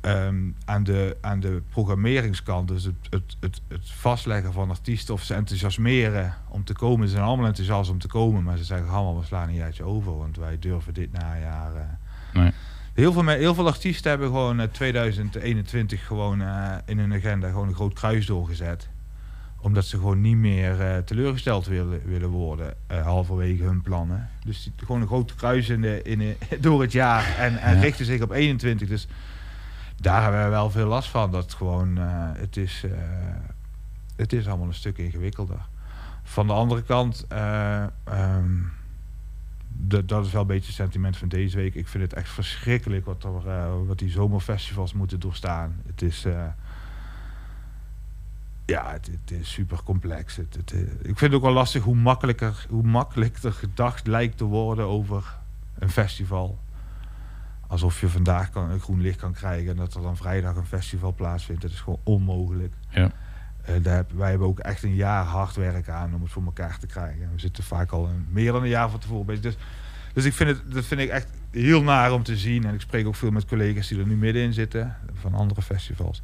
Ehm, aan, de, aan de programmeringskant, dus het, het, het, het vastleggen van artiesten of ze enthousiasmeren om te komen. Ze zijn allemaal enthousiast om te komen, maar ze zeggen allemaal, we slaan een jaartje over, want wij durven dit najaar. eh. Nee. Heel, veel, heel veel artiesten hebben gewoon eh, 2021 gewoon eh, in hun agenda gewoon een groot kruis doorgezet. Omdat ze gewoon niet meer teleurgesteld willen, willen worden, halverwege hun plannen. Dus die, gewoon een groot kruis in de, in de, door het jaar en, en richten zich op 21. Dus daar hebben we wel veel last van. Dat gewoon, eh, het, is, eh, het is allemaal een stuk ingewikkelder. Van de andere kant, eh, ehm, dat, is wel een beetje het sentiment van deze week. Ik vind het echt verschrikkelijk wat, er, wat die zomerfestivals moeten doorstaan. Het is, ja, het, is super complex. Ik vind het ook wel lastig hoe makkelijker, hoe makkelijker gedacht lijkt te worden over een festival. Alsof je vandaag kan, een groen licht kan krijgen en dat er dan vrijdag een festival plaatsvindt. Dat is gewoon onmogelijk. Ja. Eh, daar heb- wij hebben ook echt een jaar hard werk aan om het voor elkaar te krijgen. We zitten vaak al een, meer dan een jaar van tevoren bezig. Dus, dus ik vind het, dat vind ik echt heel naar om te zien. En ik spreek ook veel met collega's die er nu middenin zitten, van andere festivals.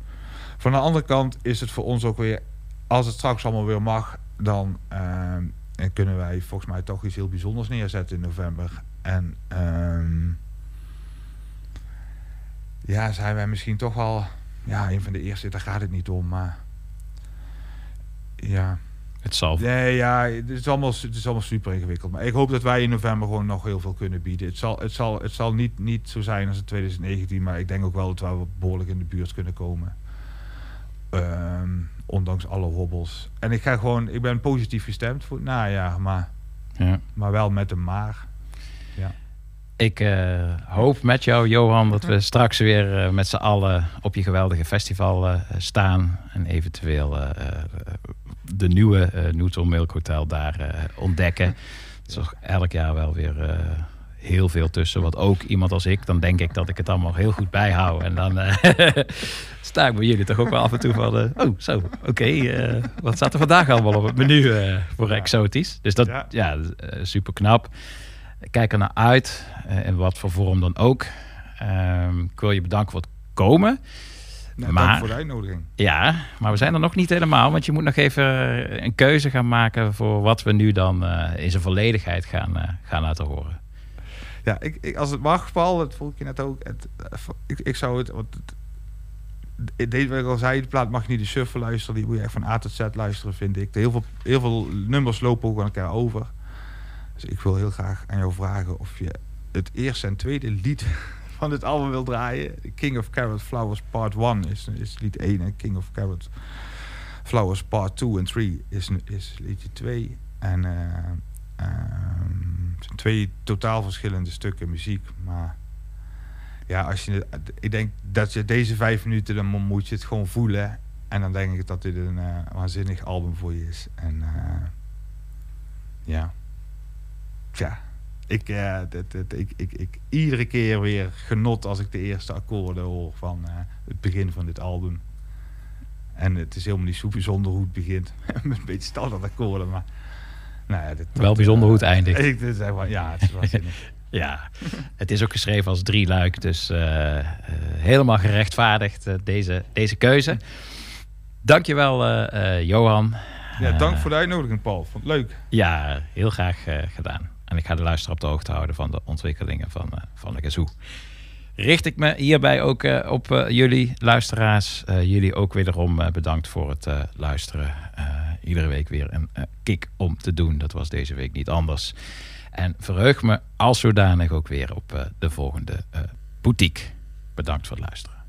Van de andere kant is het voor ons ook weer, als het straks allemaal weer mag, dan ehm, en kunnen wij volgens mij toch iets heel bijzonders neerzetten in november. En ehm, ja, zijn wij misschien toch wel ja, een van de eerste, daar gaat het niet om, maar ja. Het zal. Nee, ja, het is, allemaal, het is allemaal super ingewikkeld. Maar ik hoop dat wij in november gewoon nog heel veel kunnen bieden. Het zal, het zal, het zal niet, niet zo zijn als in 2019, maar ik denk ook wel dat we behoorlijk in de buurt kunnen komen. Ehm, ondanks alle hobbels. En ik ga gewoon, ik ben positief gestemd voor het najaar, maar, Ja. maar wel met een maar. Ja. Ik eh, hoop met jou, Johan, dat we straks weer eh, met z'n allen op je geweldige festival eh, staan. En eventueel de nieuwe Newton Milk Hotel daar ontdekken. Er is toch elk jaar wel weer heel veel tussen. Want ook iemand als ik, dan denk ik dat ik het allemaal heel goed bijhoud. En dan sta ik bij jullie toch ook wel af en toe van... oh, zo, oké. wat staat er vandaag allemaal op het menu voor exotisch? Dus dat, Ja. ja, super knap. Kijk er naar uit, in wat voor vorm dan ook. Ehm, ik wil je bedanken voor het komen. Nou, Maar- dank voor de uitnodiging. Ja, maar we zijn er nog niet helemaal, want je moet nog even een keuze gaan maken voor wat we nu dan eh, in zijn volledigheid gaan, eh, gaan laten horen. Ja, ik, ik, als het mag, Paul, dat vroeg ik je net ook. Het, eh, ik, ik zou het. Want het deze wat ik al zei, de plaat mag je niet de shuffle luisteren. Die moet je echt van A tot Z luisteren, vind ik. Heel veel, heel veel nummers lopen ook aan elkaar over. Dus ik wil heel graag aan jou vragen of je het eerste en tweede lied van dit album wil draaien. King of Carrot Flowers Part 1 is, is lied 1 en King of Carrot Flowers Part 2 en 3 is, is liedje 2. En eh, ehm, het zijn twee totaal verschillende stukken muziek. Maar ja, als je, ik denk dat je deze vijf minuten, dan mo- moet je het gewoon voelen. En dan denk ik dat dit een eh, waanzinnig album voor je is. En eh, ja, tja, ik, eh, dit, dit, ik, ik, ik, iedere keer weer genot als ik de eerste akkoorden hoor van eh, het begin van dit album. En het is helemaal niet zo bijzonder hoe het begint. Met een beetje standaard akkoorden, maar... Nou ja, dit, Wel bijzonder hoe het eindigt. Ik, dit is echt wel- ja, het is waanzinnig. Ja, het is ook geschreven als drie luik, dus eh, eh, helemaal gerechtvaardigd eh, deze, deze keuze. Dankjewel eh eh Johan. ja, dank Eh, voor de uitnodiging, Paul. Vond het leuk. Ja, heel graag eh, gedaan. En ik ga de luisteraar op de hoogte houden van de ontwikkelingen van, eh, van de kazoo. Richt ik me hierbij ook eh, op eh, jullie luisteraars. Jullie ook wederom bedankt voor het luisteren. Iedere week weer een kick om te doen. Dat was deze week niet anders. En verheug me als zodanig ook weer op de volgende boutique. Bedankt voor het luisteren.